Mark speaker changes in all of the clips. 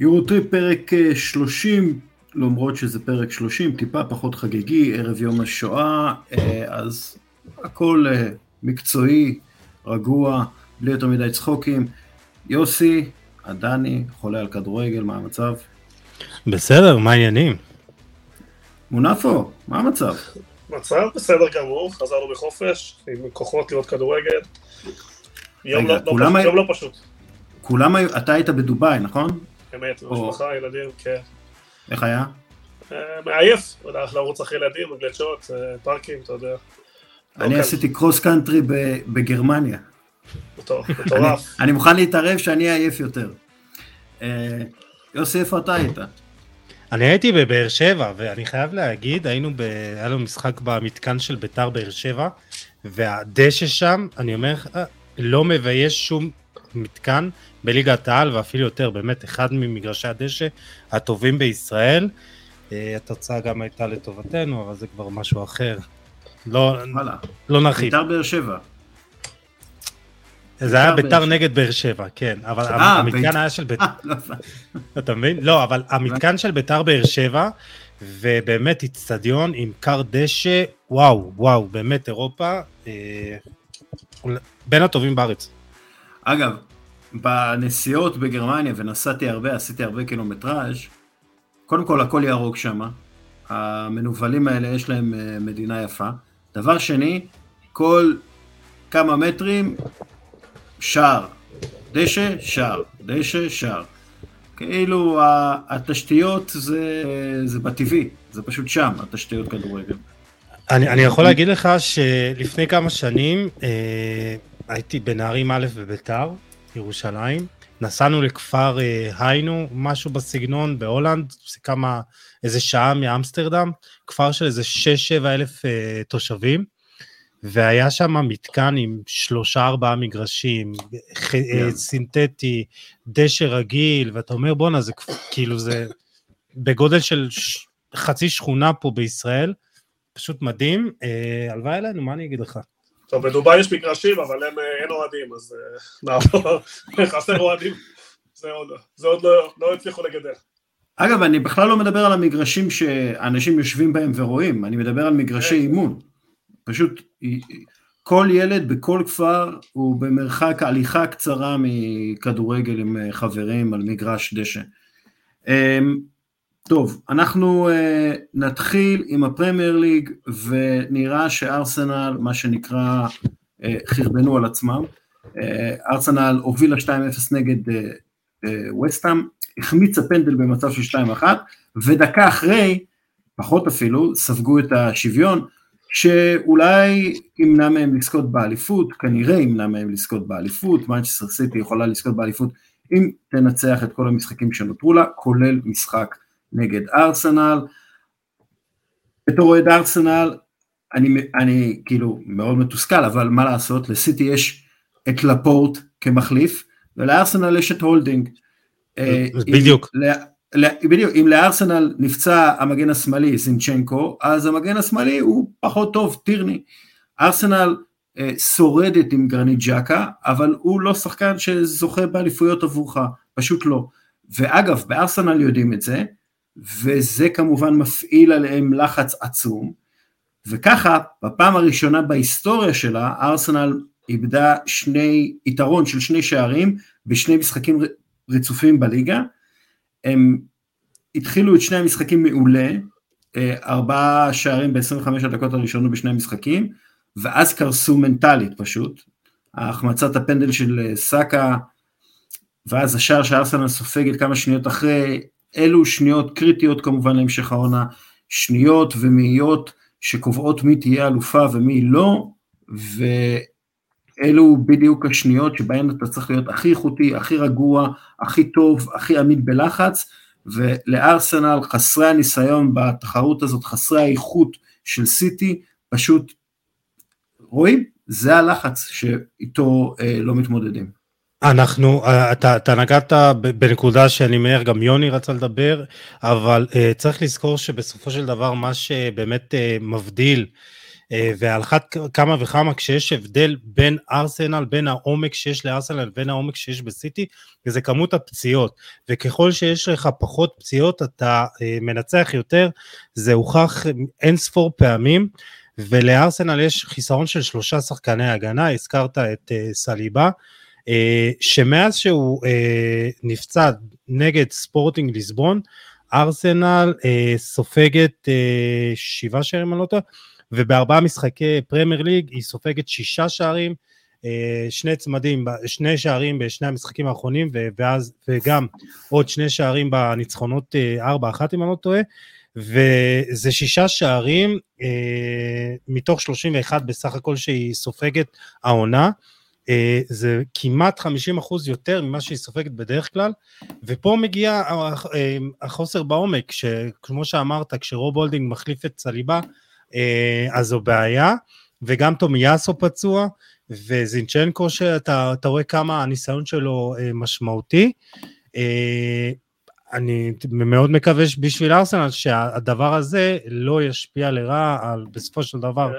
Speaker 1: יורוטריפ פרק 30, אה, למרות שזה פרק 30, טיפה פחות חגיגי, ערב יום השואה, אה, אז הכל אה, מקצועי, רגוע, בלי יותר מדי צחוקים. יוסי, עדני, חולה על כדורגל, מה המצב?
Speaker 2: בסדר, מה העניינים?
Speaker 1: מונפו, מה המצב?
Speaker 3: מצב בסדר גמור, חזרנו בחופש, עם כוחות לראות כדורגל. יום, רגע, לא, לא, פשוט, יום לא פשוט.
Speaker 1: כולם היו, אתה היית בדובאי, נכון?
Speaker 3: אמת, משפחה, ילדים, כן.
Speaker 1: איך היה?
Speaker 3: אה, מעייף, הולך לרוץ אחרי ילדים, גלצ'ות, אה, פארקים, אתה יודע.
Speaker 1: אני לא עשיתי קרוס קאנטרי בגרמניה.
Speaker 3: מטורף.
Speaker 1: אני מוכן להתערב שאני עייף יותר. אה, יוסי, איפה אתה היית?
Speaker 2: אני הייתי בבאר שבע, ואני חייב להגיד, היינו, ב... היה לנו משחק במתקן של ביתר באר שבע, והדשא שם, אני אומר לך, לא מבייש שום מתקן בליגת העל, ואפילו יותר, באמת, אחד ממגרשי הדשא הטובים בישראל. אה, התוצאה גם הייתה לטובתנו, אבל זה כבר משהו אחר. לא, לא נרחיב.
Speaker 1: ביתר באר שבע.
Speaker 2: זה היה ביתר נגד באר שבע, כן, אבל 아, אה, המתקן היה של ביתר, לא אתה מבין? לא, אבל המתקן של ביתר באר שבע, ובאמת איצטדיון עם כר דשא, וואו, וואו, באמת אירופה, אה, בין הטובים בארץ.
Speaker 1: אגב, בנסיעות בגרמניה, ונסעתי הרבה, עשיתי הרבה קילומטראז', קודם כל הכל ירוק שם, המנוולים האלה יש להם אה, מדינה יפה. דבר שני, כל כמה מטרים, שער. דשא, שער. דשא, שער. כאילו התשתיות זה, זה בטבעי, זה פשוט שם, התשתיות כדורגל.
Speaker 2: אני, אני יכול להגיד לך שלפני כמה שנים אה, הייתי בנערים א' בביתר, ירושלים, נסענו לכפר אה, היינו, משהו בסגנון, בהולנד, זה כמה, איזה שעה מאמסטרדם, כפר של איזה 6-7 אלף אה, תושבים, והיה שם מתקן עם שלושה ארבעה מגרשים, yeah. אה, סינתטי, דשא רגיל, ואתה אומר בואנה זה כאילו זה בגודל של ש... חצי שכונה פה בישראל, פשוט מדהים, אה, הלוואי אלינו, מה אני אגיד לך?
Speaker 3: טוב, בדובאי יש מגרשים, אבל אין, אה, אין אוהדים, אז נעבור, חסר אוהדים, זה עוד, זה עוד לא, לא הצליחו לגדל.
Speaker 1: אגב, אני בכלל לא מדבר על המגרשים שאנשים יושבים בהם ורואים, אני מדבר על מגרשי כן. אימון. פשוט כל ילד בכל כפר הוא במרחק הליכה קצרה מכדורגל עם אה, חברים על מגרש דשא. טוב, אנחנו uh, נתחיל עם הפרמייר ליג ונראה שארסנל, מה שנקרא, uh, חרבנו על עצמם. Uh, ארסנל הובילה 2-0 נגד וסטאם, החמיצה פנדל במצב של 2-1, ודקה אחרי, פחות אפילו, ספגו את השוויון. שאולי ימנע מהם לזכות באליפות, כנראה ימנע מהם לזכות באליפות, מנצ'סטר סיטי יכולה לזכות באליפות אם תנצח את כל המשחקים שנותרו לה, כולל משחק נגד ארסנל. בתור אוהד ארסנל, אני, אני כאילו מאוד מתוסכל, אבל מה לעשות, לסיטי יש את לפורט כמחליף, ולארסנל יש את הולדינג.
Speaker 2: אה, בדיוק.
Speaker 1: בדיוק, אם לארסנל נפצע המגן השמאלי זינצ'נקו, אז המגן השמאלי הוא פחות טוב, טירני. ארסנל אה, שורדת עם גרנית ג'קה, אבל הוא לא שחקן שזוכה באליפויות עבורך, פשוט לא. ואגב, בארסנל יודעים את זה, וזה כמובן מפעיל עליהם לחץ עצום, וככה, בפעם הראשונה בהיסטוריה שלה, ארסנל איבדה שני, יתרון של שני שערים בשני משחקים רצופים בליגה, הם התחילו את שני המשחקים מעולה, אה, ארבעה שערים ב-25 הדקות הראשונות בשני המשחקים, ואז קרסו מנטלית פשוט. החמצת הפנדל של אה, סאקה, ואז השער שארסנל סופגת כמה שניות אחרי, אלו שניות קריטיות כמובן להמשך העונה, שניות ומאיות שקובעות מי תהיה אלופה ומי לא, ואלו בדיוק השניות שבהן אתה צריך להיות הכי איכותי, הכי רגוע, הכי טוב, הכי עמיד בלחץ, ולארסנל חסרי הניסיון בתחרות הזאת, חסרי האיכות של סיטי, פשוט רואים, זה הלחץ שאיתו אה, לא מתמודדים.
Speaker 2: אנחנו, אה, אתה, אתה נגעת בנקודה שאני מניח גם יוני רצה לדבר, אבל uh, צריך לזכור שבסופו של דבר מה שבאמת uh, מבדיל ועל אחת כמה וכמה כשיש הבדל בין ארסנל, בין העומק שיש לארסנל לבין העומק שיש בסיטי, וזה כמות הפציעות, וככל שיש לך פחות פציעות אתה מנצח יותר, זה הוכח אין ספור פעמים, ולארסנל יש חיסרון של שלושה שחקני הגנה, הזכרת את סליבה, שמאז שהוא נפצע נגד ספורטינג ליסבון, ארסנל אה, סופגת אה, שבעה שערים, אני לא טועה, ובארבעה משחקי פרמייר ליג היא סופגת שישה שערים, אה, שני צמדים, שני שערים בשני המשחקים האחרונים, ואז, וגם עוד שני שערים בניצחונות אה, ארבע אחת אם אני לא טועה, וזה שישה שערים אה, מתוך 31 בסך הכל שהיא סופגת העונה. אה, זה כמעט 50% יותר ממה שהיא סופגת בדרך כלל, ופה מגיע אה, החוסר בעומק, שכמו שאמרת, כשרוב הולדינג מחליף את סליבה, אה, אז זו בעיה, וגם תומיאסו פצוע, וזינצ'נקו שאתה רואה כמה הניסיון שלו משמעותי. אני מאוד מקווה בשביל ארסנל שהדבר הזה לא ישפיע לרע על בסופו של דבר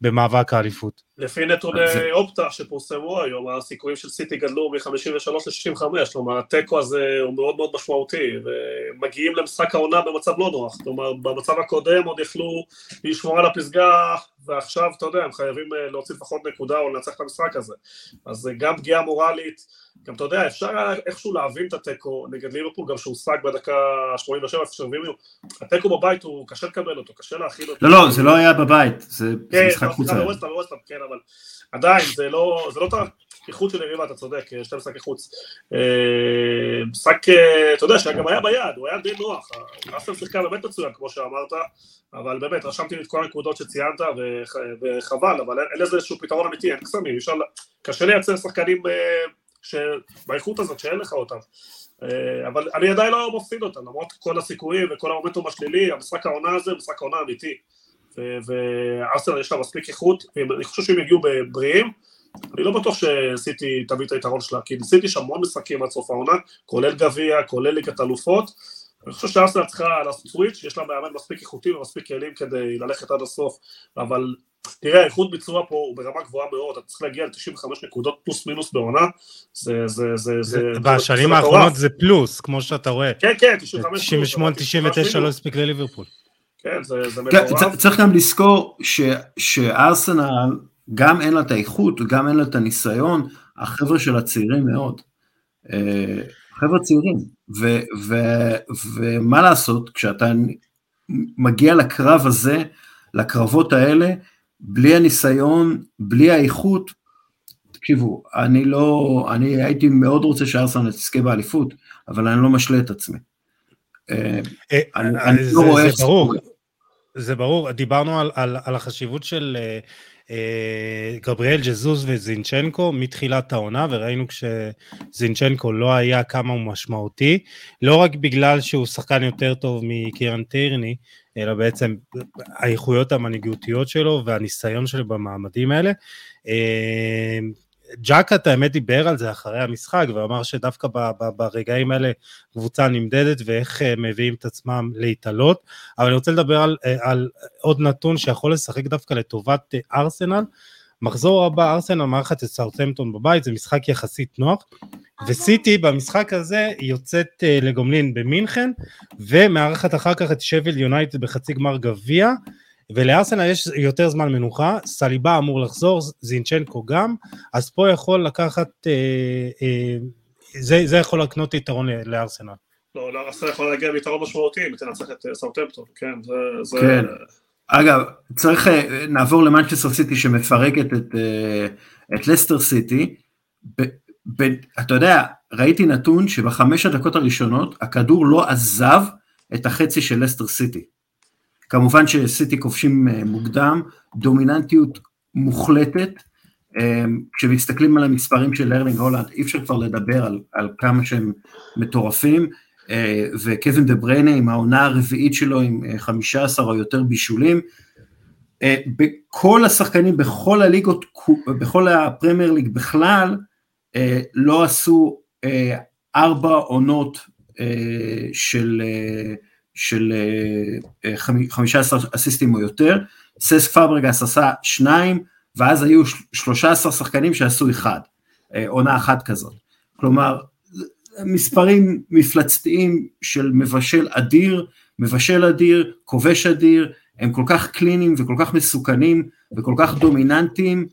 Speaker 2: במאבק האליפות.
Speaker 3: לפי נתוני אופטה שפורסמו היום, הסיכויים של סיטי גדלו מ-53 ל-65, כלומר התיקו הזה הוא מאוד מאוד משמעותי, ומגיעים למשחק העונה במצב לא נוח, כלומר במצב הקודם עוד יכלו לשמור על הפסגה, ועכשיו אתה יודע, הם חייבים אה, להוציא לפחות נקודה או לנצח את המשחק הזה, אז גם פגיעה מורלית, גם אתה יודע, אפשר איכשהו להבין את התיקו נגד ליברפול, גם שהושג בדקה 87, איפה שהביאו, התיקו בבית הוא קשה לקבל אותו, קשה להכיל אותו.
Speaker 1: לא, לא, זה לא היה בבית, זה, כן, זה משחק חוץ.
Speaker 3: כן, כן, אבל עדיין, זה לא, זה לא איכות של יריבה, אתה צודק, שתי משחקי חוץ. אה, משחק, אה, אתה יודע, שגם היה ביד, הוא היה די נוח. אסטר שיחקה באמת מצוין, כמו שאמרת, אבל באמת, רשמתי את כל הנקודות שציינת, וחבל, אבל אין לזה איזשהו פתרון אמיתי, אין קסמים, קשה לייצר שחקנים אה, באיכות הזאת, שאין לך אותם. אבל אני עדיין לא מפסיד אותם, למרות כל הסיכויים וכל המומנטום השלילי, המשחק העונה הזה הוא משחק העונה אמיתי. וארסנל יש לה מספיק איכות, ואני חושב שהם יגיעו בריאים, אני לא בטוח שסיטי תביא את היתרון שלה, כי סיטי יש המון משחקים עד סוף העונה, כולל גביע, כולל ליגת אלופות, אני חושב שארסנל צריכה לעשות סוויץ', יש לה מאמן מספיק איכותי ומספיק כלים כדי ללכת עד הסוף, אבל תראה, איכות ביצוע פה הוא ברמה גבוהה מאוד, אתה צריך להגיע ל-95 נקודות פלוס מינוס בעונה, זה, זה, זה, זה...
Speaker 2: בשנים האחרונות זה פלוס, כמו שאתה רואה.
Speaker 3: כן, כן, 95
Speaker 2: 98-99 לא הספיק לליברפול.
Speaker 3: כן, זה, זה כן, מטורף.
Speaker 1: צריך גם לזכור שארסנל גם אין לה את האיכות וגם אין לה את הניסיון, החבר'ה של הצעירים מאוד. אה, חבר'ה צעירים, ו, ו, ומה לעשות, כשאתה מגיע לקרב הזה, לקרבות האלה, בלי הניסיון, בלי האיכות, תקשיבו, אני לא, אני הייתי מאוד רוצה שארסנל תזכה באליפות, אבל אני לא משלה את עצמי.
Speaker 2: אה, אה, אני לא רואה... זה ברור, זה ברור, דיברנו על, על, על החשיבות של גבריאל ג'זוז וזינצ'נקו מתחילת העונה, וראינו כשזינצ'נקו לא היה כמה הוא משמעותי, לא רק בגלל שהוא שחקן יותר טוב מקירן טיירני, אלא בעצם האיכויות המנהיגותיות שלו והניסיון שלו במעמדים האלה. אה, ג'קאט האמת דיבר על זה אחרי המשחק ואמר שדווקא ברגעים האלה קבוצה נמדדת ואיך אה, מביאים את עצמם להתעלות, אבל אני רוצה לדבר על, אה, על עוד נתון שיכול לשחק דווקא לטובת אה, ארסנל. מחזור הבא ארסנל מארחת את סאוטהמפטון בבית, זה משחק יחסית נוח, וסיטי במשחק הזה יוצאת לגומלין במינכן, ומארחת אחר כך את שביל יונייטד בחצי גמר גביע, ולארסנל יש יותר זמן מנוחה, סליבה אמור לחזור, זינצ'נקו גם, אז פה יכול לקחת, אה, אה, זה, זה יכול לקנות יתרון לארסנל.
Speaker 3: לא, לארסנל יכול להגיע ביתרון משמעותי אם תנצח את אה, סאוטמפטון, כן, זה... זה...
Speaker 1: כן. אגב, צריך, אה, נעבור למנצ'סטר סיטי שמפרקת את, אה, את לסטר סיטי, ב, ב, אתה יודע, ראיתי נתון שבחמש הדקות הראשונות הכדור לא עזב את החצי של לסטר סיטי. כמובן שסיטי כובשים אה, מוקדם, דומיננטיות מוחלטת, אה, כשמסתכלים על המספרים של ארלינג הולאנד אי אפשר כבר לדבר על, על כמה שהם מטורפים, אה, וקווין דה בריינה עם העונה הרביעית שלו עם 15 או יותר בישולים, מכל השחקנים בכל הליגות, בכל הפרמייר ליג בכלל, לא עשו ארבע עונות של של 15 אה, אסיסטים או יותר, ססק פאברגס עשה שניים, ואז היו 13 שחקנים שעשו אחד, עונה אחת כזאת. כלומר, מספרים מפלצתיים של מבשל אדיר, מבשל אדיר, כובש אדיר, הם כל כך קליניים וכל כך מסוכנים וכל כך דומיננטיים,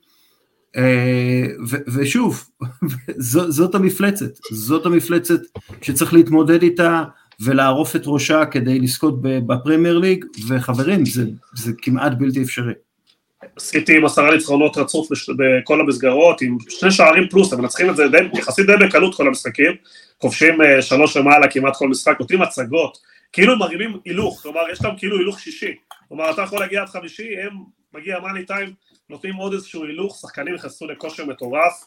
Speaker 1: אה, ושוב, זאת המפלצת, זאת המפלצת שצריך להתמודד איתה ולערוף את ראשה כדי לזכות בפרמייר ליג, וחברים, זה, זה כמעט בלתי אפשרי.
Speaker 3: סיטי עם עשרה ניצחונות רצוף בכל המסגרות, עם שני שערים פלוס, הם מנצחים את זה די, יחסית די בקלות כל המשחקים, כובשים אה, שלוש ומעלה כמעט כל משחק, נותנים הצגות, כאילו מרימים הילוך, כלומר יש להם כאילו הילוך שישי, כלומר אתה יכול להגיע עד חמישי, הם מגיע מאני טיים, נותנים עוד איזשהו הילוך, שחקנים נכנסו לכושר מטורף,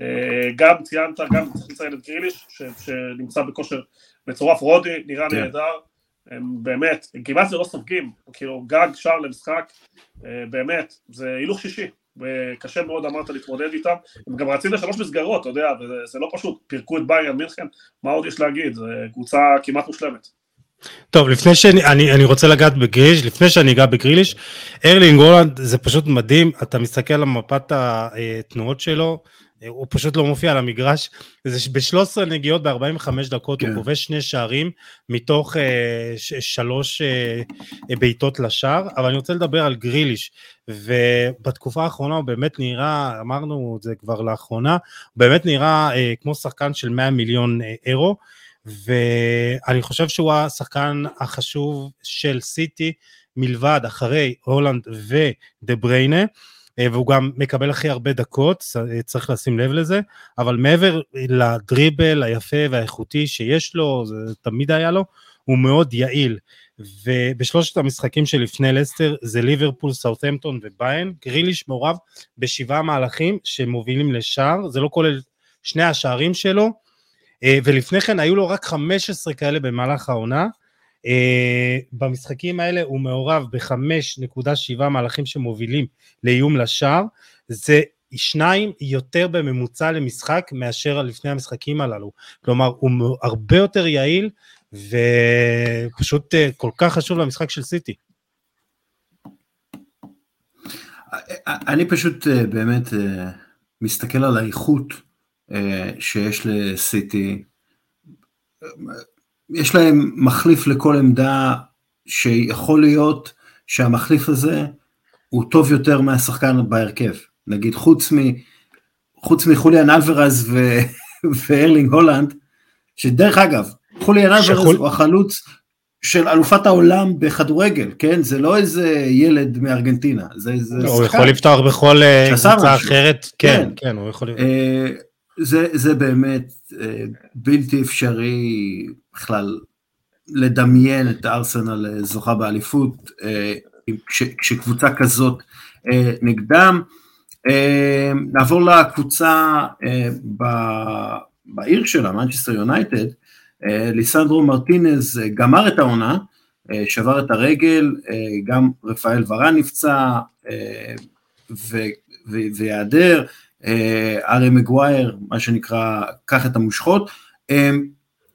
Speaker 3: אה, גם ציינת, גם צריך לציין את גריליש, שנמצא בכושר מטורף, רודי נראה כן. נהדר, הם באמת, הם כמעט לא סופגים, כאילו גג שער למשחק, אה, באמת, זה הילוך שישי, וקשה מאוד אמרת להתמודד איתם, הם גם רצים לשלוש מסגרות, אתה יודע, וזה לא פשוט, פירקו את ביירן מינכן, מה עוד יש להגיד, זו קבוצה כמעט מושלמת.
Speaker 2: טוב, לפני שאני אני, אני רוצה לגעת בגריליש, לפני שאני אגע בגריליש, ארלינג הולנד זה פשוט מדהים, אתה מסתכל על מפת התנועות שלו, הוא פשוט לא מופיע על המגרש, זה ב-13 נגיעות ב-45 דקות, כן. הוא כובש שני שערים מתוך uh, שלוש uh, בעיטות לשער, אבל אני רוצה לדבר על גריליש, ובתקופה האחרונה הוא באמת נראה, אמרנו את זה כבר לאחרונה, הוא באמת נראה uh, כמו שחקן של 100 מיליון uh, אירו, ואני חושב שהוא השחקן החשוב של סיטי מלבד אחרי הולנד ודה בריינה, אה, והוא גם מקבל הכי הרבה דקות, אה, צריך לשים לב לזה, אבל מעבר לדריבל היפה והאיכותי שיש לו, זה תמיד היה לו, הוא מאוד יעיל. ובשלושת המשחקים שלפני לסטר זה ליברפול, סאוטהמפטון וביין, גריליש מעורב בשבעה מהלכים שמובילים לשער, זה לא כולל שני השערים שלו, אה, ולפני כן היו לו רק 15 כאלה במהלך העונה. אה, במשחקים האלה הוא מעורב ב-5.7 מהלכים שמובילים לאיום לשער, זה שניים יותר בממוצע למשחק מאשר לפני המשחקים הללו. כלומר, הוא הרבה יותר יעיל ופשוט אה, כל כך חשוב למשחק של סיטי.
Speaker 1: אני פשוט באמת מסתכל על האיכות אה, שיש לסיטי, יש להם מחליף לכל עמדה שיכול להיות שהמחליף הזה הוא טוב יותר מהשחקן בהרכב. נגיד חוץ, מ, חוץ מחוליאן אלוורז ו, וארלינג הולנד, שדרך אגב, חוליאן אלוורז שחול... הוא החלוץ של אלופת העולם בכדורגל, כן? זה לא איזה ילד מארגנטינה, זה איזה
Speaker 2: לא, הוא יכול לפתוח בכל אה, קבוצה אחרת, כן, כן, כן, הוא יכול...
Speaker 1: אה, זה, זה באמת אה, בלתי אפשרי בכלל לדמיין את ארסנל אה, זוכה באליפות אה, כש, כשקבוצה כזאת נגדם. נעבור לקבוצה בעיר שלה, מנצ'סטר יונייטד, ליסנדרו מרטינז גמר את העונה, שבר את הרגל, גם רפאל ורן נפצע ויעדר, אה, הארי מגווייר, מה שנקרא, קח את המושכות, אה,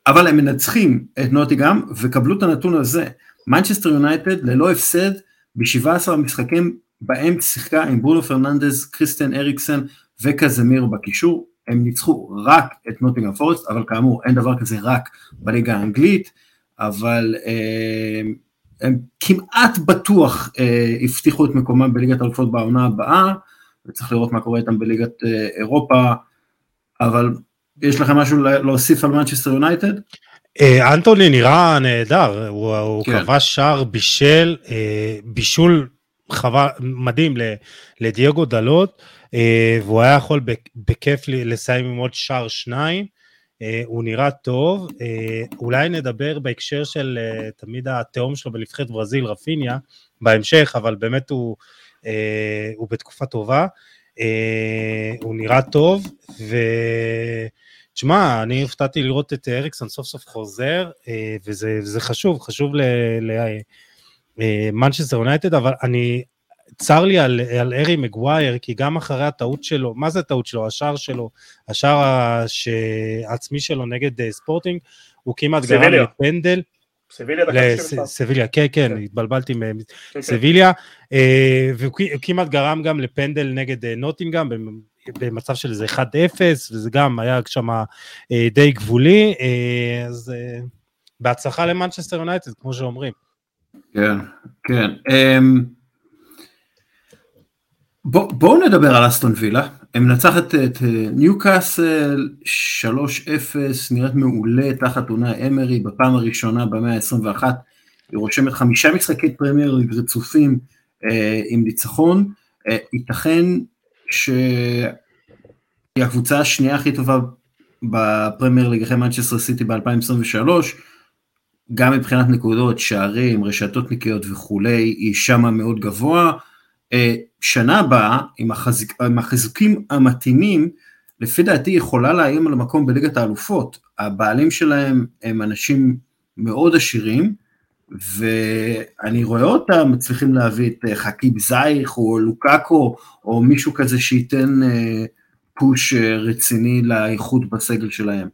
Speaker 1: אבל הם מנצחים את נוטינגהאם, וקבלו את הנתון הזה, מנצ'סטר יונייטד ללא הפסד ב-17 משחקים בהם שיחקו עם ברונו פרננדז, קריסטיאן אריקסן וקזמירו בקישור, הם ניצחו רק את נוטינגהאם פורסט, אבל כאמור אין דבר כזה רק בליגה האנגלית, אבל אה, הם כמעט בטוח הבטיחו את מקומם בליגת האלופות בעונה הבאה, וצריך לראות מה קורה איתם בליגת אה, אירופה, אבל יש לכם משהו להוסיף על מנצ'סטר יונייטד?
Speaker 2: אה, אנטוני נראה נהדר, הוא, הוא כן. כבש שער בישל, אה, בישול חבל, מדהים לדייגו דלות, והוא היה יכול בכיף לסיים עם עוד שער שניים, הוא נראה טוב, אולי נדבר בהקשר של תמיד התהום שלו בנבחרת ברזיל, רפיניה, בהמשך, אבל באמת הוא אה, הוא בתקופה טובה, אה, הוא נראה טוב, ותשמע, אני הופתעתי לראות את אריקסון סוף סוף חוזר, אה, וזה, וזה חשוב, חשוב למנצ'סטר יונייטד, אבל אני, צר לי על, על ארי מגווייר, כי גם אחרי הטעות שלו, מה זה הטעות שלו? השער שלו, השער העצמי שלו נגד ספורטינג, הוא כמעט גרם לפנדל.
Speaker 3: סביליה דקה 92.
Speaker 2: סביליה, כן, כן,
Speaker 3: כן.
Speaker 2: התבלבלתי
Speaker 3: כן, כן.
Speaker 2: מסביליה, אה, והוא כמעט גרם גם לפנדל נגד אה, נוטינגאם במצב של איזה 1-0, וזה גם היה שם אה, די גבולי, אה, אז אה, בהצלחה למנצ'סטר יונייטד, כמו שאומרים.
Speaker 1: כן, כן. אמ, בוא- בואו נדבר על אסטון וילה. היא מנצחת את ניוקאסל 3-0, נראית מעולה תחת אונאי אמרי בפעם הראשונה במאה ה-21. היא רושמת חמישה משחקי פרמייר רצופים אה, עם ניצחון. אה, ייתכן שהיא הקבוצה השנייה הכי טובה בפרמייר ליג אחרי מנצ'סטר סיטי ב-2023. גם מבחינת נקודות, שערים, רשתות נקיות וכולי, היא שמה מאוד גבוה. אה, שנה הבאה, עם, החזיק, עם החיזוקים המתאימים, לפי דעתי יכולה לאיים על המקום בליגת האלופות. הבעלים שלהם הם אנשים מאוד עשירים, ואני רואה אותם מצליחים להביא את אה, חכים זייך או לוקאקו, או מישהו כזה שייתן אה, פוש אה, רציני לאיכות בסגל שלהם.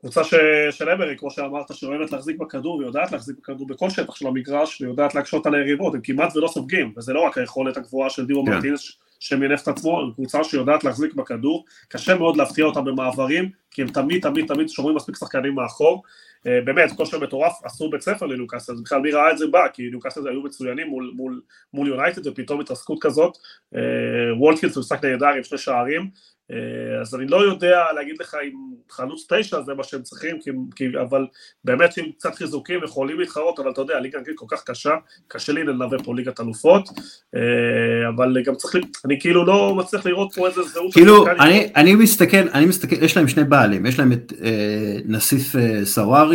Speaker 3: קבוצה ש... של אמרי, כמו שאמרת, שאוהבת להחזיק בכדור, ויודעת להחזיק בכדור בכל שטח של המגרש, ויודעת להקשות על היריבות, הם כמעט ולא סופגים, וזה לא רק היכולת הגבוהה של דירו
Speaker 1: כן.
Speaker 3: מרטינס, שמינף את עצמו, הם קבוצה שיודעת להחזיק בכדור, קשה מאוד להפתיע אותם במעברים, כי הם תמיד תמיד תמיד שומרים מספיק שחקנים מאחור, באמת, כושר מטורף, עשו בית ספר לניוקאסל, אז בכלל מי ראה את זה בא, כי ניוקאסל היו מצוינים מול, מול, מול יונייטד, ופתאום התרסקות כזאת, אה, וולטקינס הוא משחק נהדר עם שני שערים, אה, אז אני לא יודע להגיד לך אם חלוץ תשע זה מה שהם צריכים, כי, כי, אבל באמת עם קצת חיזוקים יכולים להתחרות, אבל אתה יודע, הליגה האנגלית כל כך קשה, קשה לי ללווה פה ליגת אלופות, אה, אבל גם צריך, אני כאילו לא מצליח לראות פה איזה זהות.
Speaker 1: כאילו, אני,
Speaker 3: איתו.
Speaker 1: אני מסתכל, אני מסתכל, יש להם שני בעלים, יש להם את אה, נסיף אה,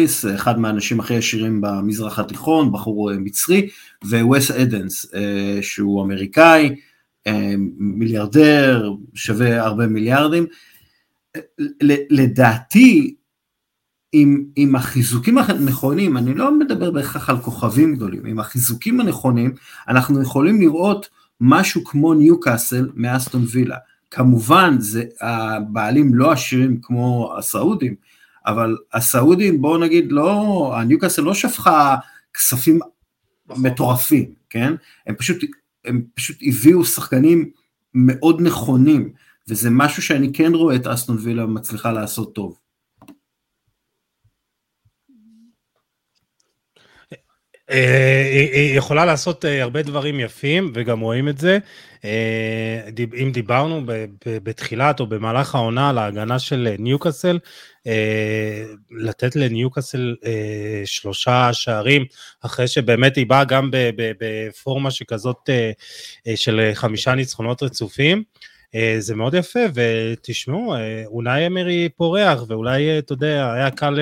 Speaker 1: סוואריס, אחד מהאנשים הכי עשירים במזרח התיכון, בחור אה, מצרי, ווס אדנס, אה, שהוא אמריקאי, אה, מיליארדר, שווה הרבה מיליארדים. לדעתי, עם, עם החיזוקים הנכונים, אני לא מדבר בהכרח על כוכבים גדולים, עם החיזוקים הנכונים, אנחנו יכולים לראות משהו כמו ניוקאסל מאסטון וילה. כמובן, זה, הבעלים לא עשירים כמו הסעודים, אבל הסעודים, בואו נגיד, לא, הניוקאסל לא שפכה כספים
Speaker 3: נכון.
Speaker 1: מטורפים, כן? הם פשוט, הם פשוט הביאו שחקנים מאוד נכונים, וזה משהו שאני כן רואה את אסטון וילה מצליחה לעשות טוב.
Speaker 2: היא היא יכולה לעשות אה, הרבה דברים יפים, וגם רואים את זה. אה, אם דיברנו בתחילת או במהלך העונה על ההגנה של אה, ניוקאסל, אה, לתת לניוקאסל אה, שלושה שערים, אחרי שבאמת היא באה גם בפורמה שכזאת אה, אה, של חמישה ניצחונות רצופים. אה, זה מאוד יפה, ותשמעו, אה, אולי אמרי פורח, ואולי, אה, אתה יודע, היה קל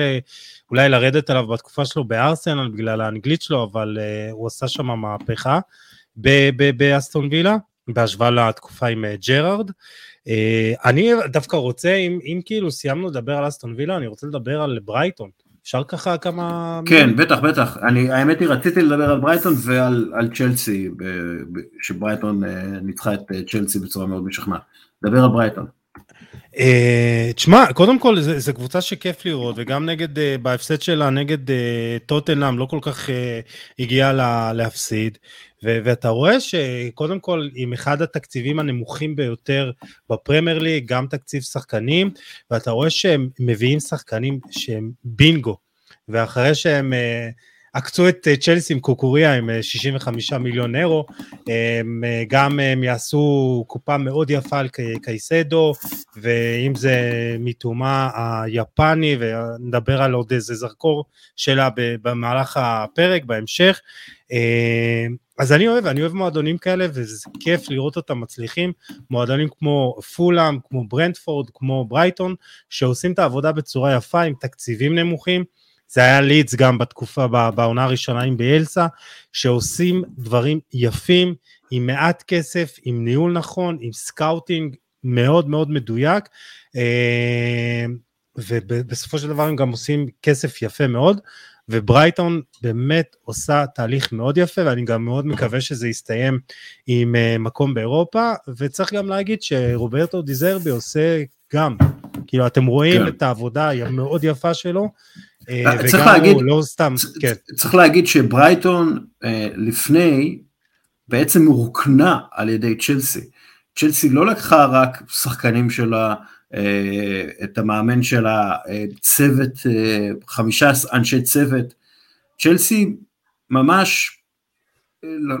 Speaker 2: אולי לרדת עליו בתקופה שלו בארסנל בגלל האנגלית שלו, אבל הוא עשה שם מהפכה באסטון וילה, בהשוואה לתקופה עם ג'רארד. אני דווקא רוצה, אם, אם כאילו סיימנו לדבר על אסטון וילה, אני רוצה לדבר על ברייטון. אפשר ככה כמה...
Speaker 1: כן, בטח, בטח. אני, האמת היא, רציתי לדבר על ברייטון ועל על צ'לסי, שברייטון אה, ניצחה את אה, צ'לסי בצורה מאוד משכנעת. דבר על ברייטון.
Speaker 2: אה, תשמע, קודם כל זו קבוצה שכיף לראות, וגם נגד, בהפסד שלה נגד טוטנאם לא כל כך הגיעה לה, להפסיד, ו- ואתה רואה שקודם כל עם אחד התקציבים הנמוכים ביותר בפרמייר ליג, גם תקציב שחקנים, ואתה רואה שהם מביאים שחקנים שהם בינגו, ואחרי שהם... אה, עקצו את אה, צ'לסי עם קוקוריה עם אה, 65 מיליון אירו, הם אה, גם הם יעשו קופה מאוד יפה על קי- קייסדו, ואם זה מתומה היפני, ונדבר על עוד איזה זרקור שלה במהלך הפרק, בהמשך. אז אני אוהב, אני אוהב מועדונים כאלה, וזה כיף לראות אותם מצליחים, מועדונים כמו פולאם, כמו ברנטפורד, כמו ברייטון, שעושים את העבודה בצורה יפה עם תקציבים נמוכים. זה היה לידס גם בתקופה, בעונה הראשונה עם ביאלסה, שעושים דברים יפים, עם מעט כסף, עם ניהול נכון, עם סקאוטינג מאוד מאוד מדויק, אה, ובסופו של דבר הם גם עושים כסף יפה מאוד, וברייטון באמת עושה תהליך מאוד יפה, ואני גם מאוד מקווה שזה יסתיים עם אה, מקום באירופה, וצריך גם להגיד שרוברטו דיזרבי עושה גם, כאילו אתם רואים
Speaker 1: כן.
Speaker 2: את העבודה המאוד יפה שלו, וגם להגיד, הוא לא סתם, כן.
Speaker 1: צריך להגיד שברייטון לפני בעצם הורקנה על ידי צ'לסי. צ'לסי לא לקחה רק שחקנים שלה, את המאמן שלה, צוות, חמישה אנשי צוות, צ'לסי ממש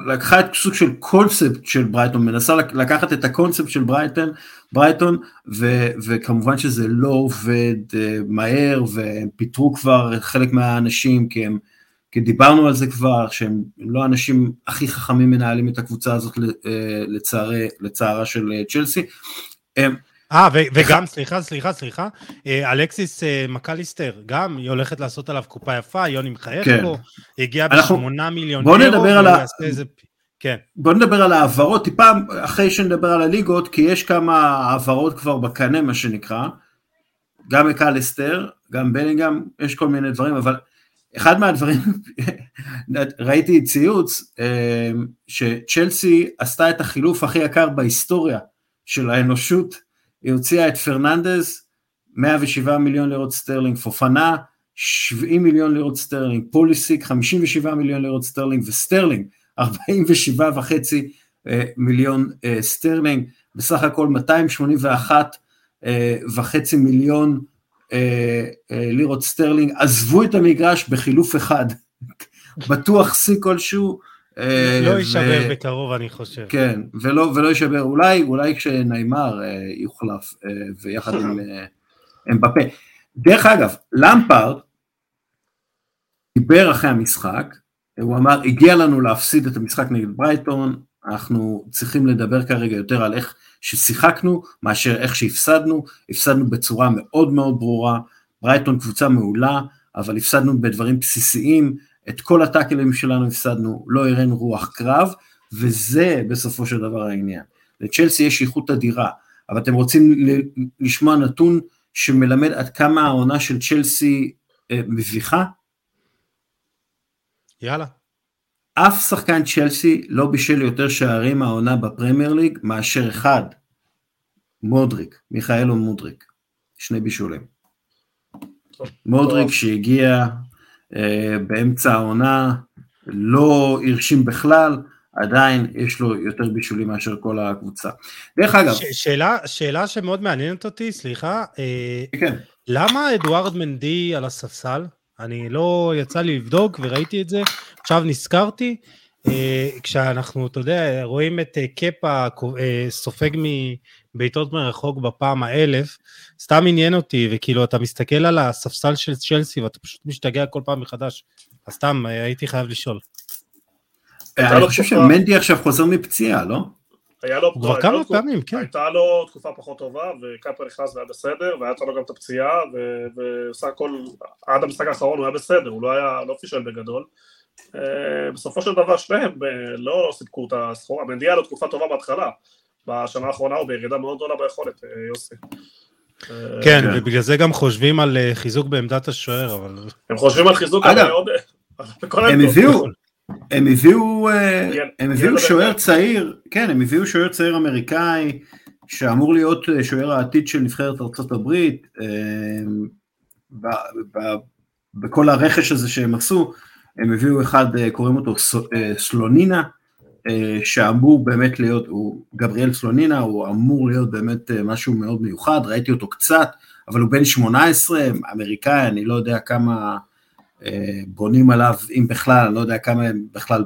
Speaker 1: לקחה את סוג של קונספט של ברייטון, מנסה לקחת את הקונספט של ברייטון, ברייטון ו, וכמובן שזה לא עובד uh, מהר והם פיטרו כבר חלק מהאנשים כי הם, כי דיברנו על זה כבר, שהם לא האנשים הכי חכמים מנהלים את הקבוצה הזאת אה, לצערה של אה, צ'לסי. הם,
Speaker 2: אה, וגם, סליחה, סליחה, סליחה, אה, אלכסיס אה, מקליסטר, גם, היא הולכת לעשות עליו קופה יפה, יוני מחייך כן. הגיע בשמונה מיליון
Speaker 1: בוא אירו, נדבר על ה...
Speaker 2: איזה... כן.
Speaker 1: בוא נדבר על העברות, טיפה אחרי שנדבר על הליגות, כי יש כמה העברות כבר בקנה, מה שנקרא, גם מקליסטר, גם בלינגהם, יש כל מיני דברים, אבל אחד מהדברים, ראיתי ציוץ, אה, שצ'לסי עשתה את החילוף הכי יקר בהיסטוריה של האנושות, היא הוציאה את פרננדז, 107 מיליון לירות סטרלינג, פופאנה, 70 מיליון לירות סטרלינג, פוליסיק, 57 מיליון לירות סטרלינג, וסטרלינג, 47 וחצי אה, מיליון אה, סטרלינג, בסך הכל 281 אה, וחצי מיליון לירות סטרלינג, עזבו את המגרש בחילוף אחד, בטוח שיא כלשהו,
Speaker 2: לא יישבר בקרוב אני חושב.
Speaker 1: כן, ולא, ולא יישבר, אולי, אולי כשניימר אה, יוחלף אה, ויחד עם אמבפה. דרך אגב, למפארד דיבר אחרי המשחק, הוא אמר, הגיע לנו להפסיד את המשחק נגד ברייטון, אנחנו צריכים לדבר כרגע יותר על איך ששיחקנו, מאשר איך שהפסדנו, הפסדנו בצורה מאוד מאוד ברורה, ברייטון קבוצה מעולה, אבל הפסדנו בדברים בסיסיים, את כל הטאקלים שלנו הפסדנו, לא הראינו רוח קרב, וזה בסופו של דבר העניין. לצ'לסי יש איכות אדירה, אבל אתם רוצים לשמוע נתון שמלמד עד כמה העונה של צ'לסי אה, מביכה?
Speaker 2: יאללה.
Speaker 1: אף שחקן צ'לסי לא בישל יותר שערים העונה בפרמייר ליג מאשר אחד, מודריק, מיכאלו מודריק, שני בישולים. מודריק שהגיע באמצע העונה, לא הרשים בכלל, עדיין יש לו יותר בישולים מאשר כל הקבוצה. דרך אגב...
Speaker 2: ש- שאלה, שאלה שמאוד מעניינת אותי, סליחה, אה, כן. למה אדוארד מנדי על הספסל? אני לא יצא לי לבדוק וראיתי את זה, עכשיו נזכרתי, אה, כשאנחנו, אתה יודע, רואים את קפה סופג מבעיטות מרחוק בפעם האלף, סתם עניין אותי, וכאילו אתה מסתכל על הספסל של צ'לסי ואתה פשוט משתגע כל פעם מחדש, אז סתם הייתי חייב לשאול.
Speaker 1: אני חושב שמנדי עכשיו חוזר מפציעה, לא?
Speaker 3: היה לו,
Speaker 2: כבר כמה פעמים, כן.
Speaker 3: הייתה לו תקופה פחות טובה, וקאפר נכנס והיה בסדר, והיה לו גם את הפציעה, וסך הכל, עד המשחק האחרון הוא היה בסדר, הוא לא היה, לא פישל בגדול. אה, בסופו של דבר שניהם אה, לא סיפקו את הסחורה, מנדי היה לו תקופה טובה בהתחלה, בשנה האחרונה הוא בירידה מאוד גדולה ביכולת, אה, יוסי.
Speaker 2: כן, כן, ובגלל זה גם חושבים על חיזוק בעמדת השוער, אבל...
Speaker 3: הם חושבים על חיזוק, עוד...
Speaker 1: הם הביאו, הם הביאו, הם הביאו שוער צעיר, כן, הם הביאו שוער צעיר אמריקאי, שאמור להיות שוער העתיד של נבחרת ארה"ב, בכל הרכש הזה שהם עשו, הם הביאו אחד, קוראים אותו סלונינה, אה, שאמור באמת להיות, הוא גבריאל סלונינה, הוא אמור להיות באמת אה, משהו מאוד מיוחד, ראיתי אותו קצת, אבל הוא בן 18, אמריקאי, אני לא יודע כמה אה, בונים עליו, אם בכלל, אני לא יודע כמה הם בכלל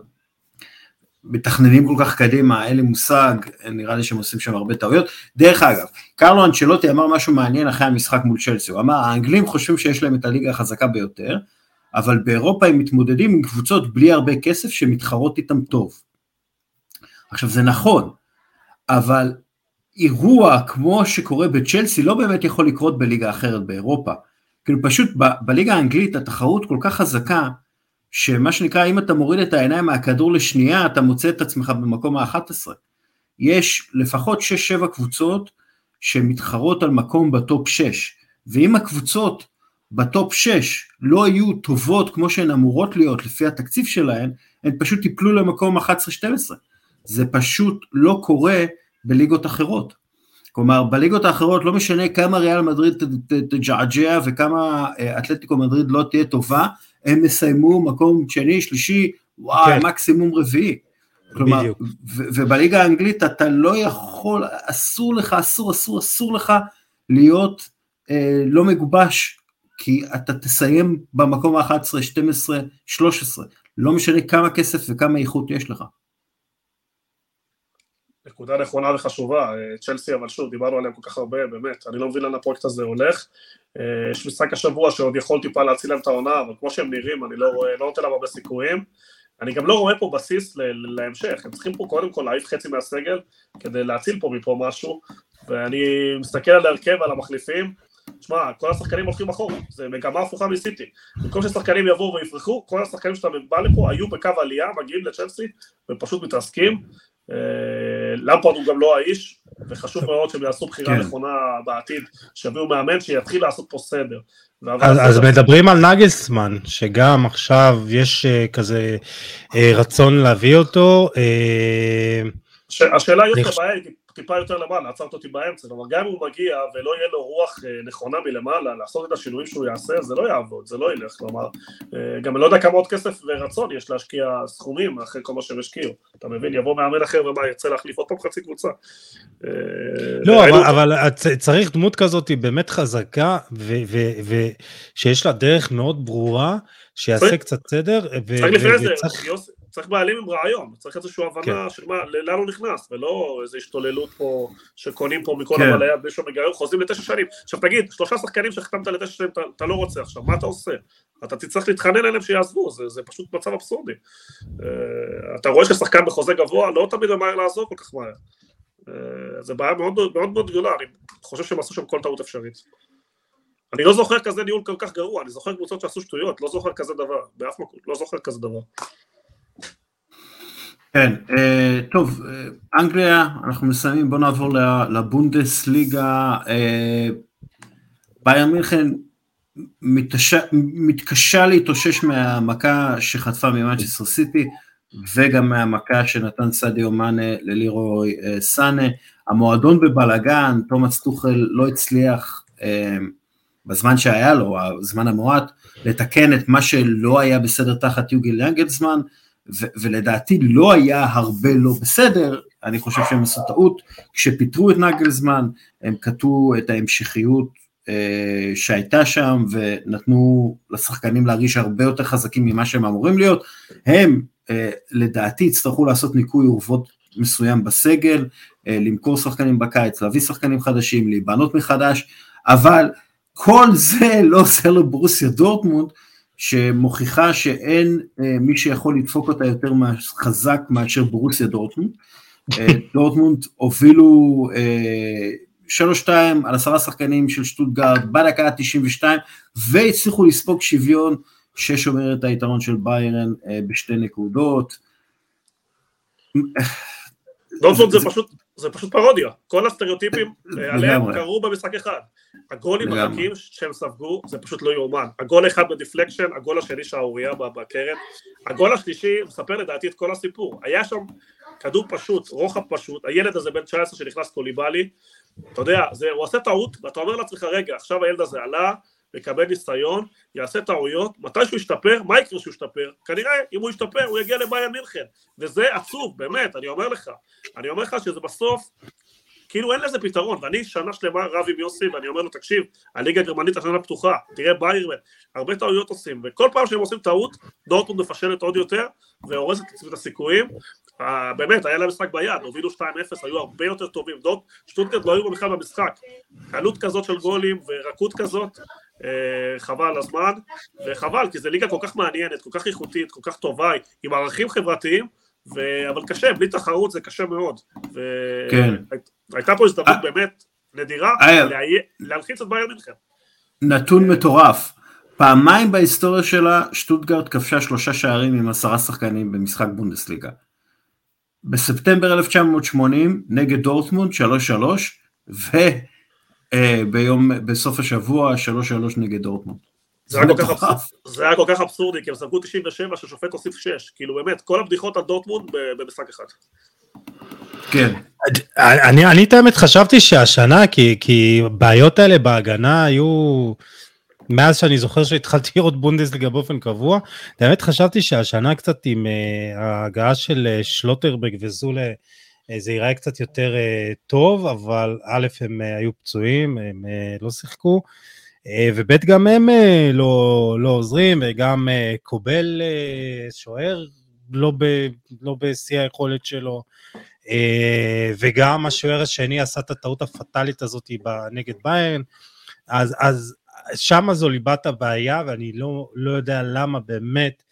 Speaker 1: מתכננים כל כך קדימה, אין לי מושג, נראה לי שהם עושים שם הרבה טעויות. דרך אגב, קרלו אנצ'לוטי אמר משהו מעניין אחרי המשחק מול צ'לסי, הוא אמר, האנגלים חושבים שיש להם את הליגה החזקה ביותר, אבל באירופה הם מתמודדים עם קבוצות בלי הרבה כסף שמתחרות איתם טוב. עכשיו זה נכון, אבל אירוע כמו שקורה בצ'לסי לא באמת יכול לקרות בליגה אחרת באירופה. כאילו פשוט ב- בליגה האנגלית התחרות כל כך חזקה, שמה שנקרא אם אתה מוריד את העיניים מהכדור לשנייה אתה מוצא את עצמך במקום ה-11. יש לפחות 6-7 קבוצות שמתחרות על מקום בטופ 6, ואם הקבוצות בטופ 6 לא יהיו טובות כמו שהן אמורות להיות לפי התקציב שלהן, הן פשוט ייפלו למקום 11-12. זה פשוט לא קורה בליגות אחרות. כלומר, בליגות האחרות לא משנה כמה ריאל מדריד תג'עג'ע וכמה אה, אתלטיקו מדריד לא תהיה טובה, הם יסיימו מקום שני, שלישי, וואי, כן. מקסימום רביעי. כלומר, ובליגה האנגלית אתה לא יכול, אסור לך, אסור, אסור, אסור לך להיות אה, לא מגובש, כי אתה תסיים במקום ה-11, 12, 13, לא משנה כמה כסף וכמה איכות יש לך.
Speaker 3: נקודה נכונה וחשובה, אה, צ'לסי אבל שוב דיברנו עליהם כל כך הרבה, באמת, אני לא מבין לאן הפרויקט הזה הולך, אה, יש משחק השבוע שעוד יכול טיפה להציל להם את העונה, אבל כמו שהם נראים אני לא, רואה, לא נותן להם הרבה סיכויים, אני גם לא רואה פה בסיס להמשך, הם צריכים פה קודם כל להעיף חצי מהסגל כדי להציל פה מפה משהו, ואני מסתכל על ההרכב, על המחליפים, תשמע, כל השחקנים הולכים אחורה, זה מגמה הפוכה מסיטי. במקום ששחקנים יבואו ויפרחו, כל השחקנים שאתה בא לפה היו בקו עלייה, מגיעים לצ'לסי ופשוט מתרסקים. אה, למפרד הוא גם לא האיש, וחשוב מאוד שהם יעשו בחירה כן. נכונה בעתיד, שיביאו מאמן שיתחיל לעשות פה סדר.
Speaker 2: אז, מדברים על נגלסמן, שגם עכשיו יש uh, כזה uh, רצון להביא אותו.
Speaker 3: השאלה היא יותר בעיה, טיפה יותר למעלה, עצרת אותי באמצע, כלומר גם אם הוא מגיע ולא יהיה לו רוח אה, נכונה מלמעלה לעשות את השינויים שהוא יעשה, זה לא יעבוד, זה לא ילך, כלומר, אה, גם לא יודע כמה עוד כסף ורצון יש להשקיע סכומים אחרי כל מה שהם השקיעו, אתה מבין, יבוא מאמן אחר ומה, ירצה להחליף עוד פעם חצי קבוצה.
Speaker 2: אה, לא, אבל, אבל צריך דמות כזאת באמת חזקה, ושיש לה דרך מאוד ברורה, שיעשה קצת סדר,
Speaker 3: צריך לפני זה, יוסי, צריך בעלים עם רעיון, צריך איזושהי הבנה כן. של מה, לאן הוא נכנס, ולא איזו השתוללות פה, שקונים פה מכל כן. הבעלי בלי שום היגיון, חוזים לתשע שנים. עכשיו תגיד, שלושה שחקנים שהחתמת לתשע שנים, אתה, אתה לא רוצה עכשיו, מה אתה עושה? אתה תצטרך להתחנן אליהם שיעזבו, זה, זה פשוט מצב אבסורדי. Uh, אתה רואה ששחקן בחוזה גבוה, לא תמיד ממהר לעזוב כל כך מהר. Uh, זה בעיה מאוד מאוד מאוד גדולה, אני חושב שהם עשו שם כל טעות אפשרית. אני לא זוכר כזה ניהול כל כך גרוע, אני זוכר קבוצות שעשו שטויות, לא זוכר כזה דבר, באף מקום, לא זוכר כזה דבר.
Speaker 1: כן, אה, טוב, אה, אנגליה, אנחנו מסיימים, בואו נעבור לבונדס ליגה. אה, בייר מינכן מתקשה להתאושש מהמכה שחטפה ממנצ'סטר סיטי, וגם מהמכה שנתן סעדיו מאנה ללירוי סאנה. המועדון בבלאגן, תומאס טוחל לא הצליח בזמן שהיה לו, הזמן המועט, לתקן את מה שלא היה בסדר תחת יוגל ולדעתי לא היה הרבה לא בסדר, אני חושב שהם עשו טעות, כשפיטרו את נגלזמן הם קטעו את ההמשכיות אה, שהייתה שם ונתנו לשחקנים להרגיש הרבה יותר חזקים ממה שהם אמורים להיות, הם אה, לדעתי יצטרכו לעשות ניקוי אורוות מסוים בסגל, אה, למכור שחקנים בקיץ, להביא שחקנים חדשים, להיבנות מחדש, אבל כל זה לא עוזר לברוסיה דורטמונד, שמוכיחה שאין אה, מי שיכול לדפוק אותה יותר חזק מאשר ברוסיה דורטמונד. אה, דורטמונד הובילו אה, שלוש שתיים על עשרה שחקנים של שטוטגרד בדקה ה-92 והצליחו לספוג שוויון ששומר את היתרון של ביירן אה, בשתי נקודות.
Speaker 3: דורטמונד זה פשוט זה פשוט פרודיה, כל הסטריאוטיפים עליהם קרו במשחק אחד. הגולים הרכים שהם ספגו זה פשוט לא יאומן. הגול אחד ב deflection, הגול השני שערוריה בקרן, הגול השלישי מספר לדעתי את כל הסיפור. היה שם כדור פשוט, רוחב פשוט, הילד הזה בן 19 שנכנס קוליבאלי, אתה יודע, זה, הוא עושה טעות ואתה אומר לעצמך רגע, עכשיו הילד הזה עלה, יקבל ניסיון, יעשה טעויות, מתי שהוא ישתפר, מה יקרה שהוא ישתפר? כנראה אם הוא ישתפר הוא יגיע לבעיה מינכן, וזה עצוב, באמת, אני אומר לך, אני אומר לך שזה בסוף, כאילו אין לזה פתרון, ואני שנה שלמה רב עם יוסי ואני אומר לו תקשיב, הליגה הגרמנית השנה פתוחה, תראה ביירמן, הרבה טעויות עושים, וכל פעם שהם עושים טעות, דורטמונד מפשלת עוד יותר, והורסת את הסיכויים, באמת, היה להם משחק ביד, הובילו 2-0, היו הרבה יותר טובים, דורט, שטוטגרד לא היו בכלל במשחק, קלות כזאת של גולים ורקות כזאת, אה, חבל על הזמן, וחבל, כי זו ליגה כל כך מעניינת, כל כך איכותית, כל כך טובה, עם ערכים חברתיים, ו... אבל קשה, בלי תחרות זה קשה מאוד. ו... כן. הייתה פה הזדמנות אה, באמת נדירה אה, להלחיץ את בייר מינכן.
Speaker 1: נתון מטורף. פעמיים בהיסטוריה שלה שטוטגרד כבשה שלושה שערים עם עשרה שחקנים במשחק בונדסליגה. בספטמבר 1980 נגד דורטמונד 3-3 וביום, בסוף השבוע 3-3 נגד דורטמונד.
Speaker 3: זה היה, זה היה כל כך אבסורדי, כי הם ספגו 97 ששופט הוסיף 6, כאילו באמת, כל הבדיחות על דורטמונד במשחק אחד.
Speaker 1: כן.
Speaker 2: אני, אני את האמת חשבתי שהשנה, כי, כי בעיות האלה בהגנה היו, מאז שאני זוכר שהתחלתי לראות בונדסליגה באופן קבוע, האמת חשבתי שהשנה קצת עם uh, ההגעה של uh, שלוטרברג וזולה, זה ייראה קצת יותר uh, טוב, אבל א', הם uh, היו פצועים, הם לא שיחקו, וב', גם הם לא, לא עוזרים, וגם קובל שוער לא, ב, לא בשיא היכולת שלו. אה, וגם השוער השני עשה את הטעות הפטאלית הזאת נגד ביירן, אז, אז שם זו ליבת הבעיה, ואני לא, לא יודע למה באמת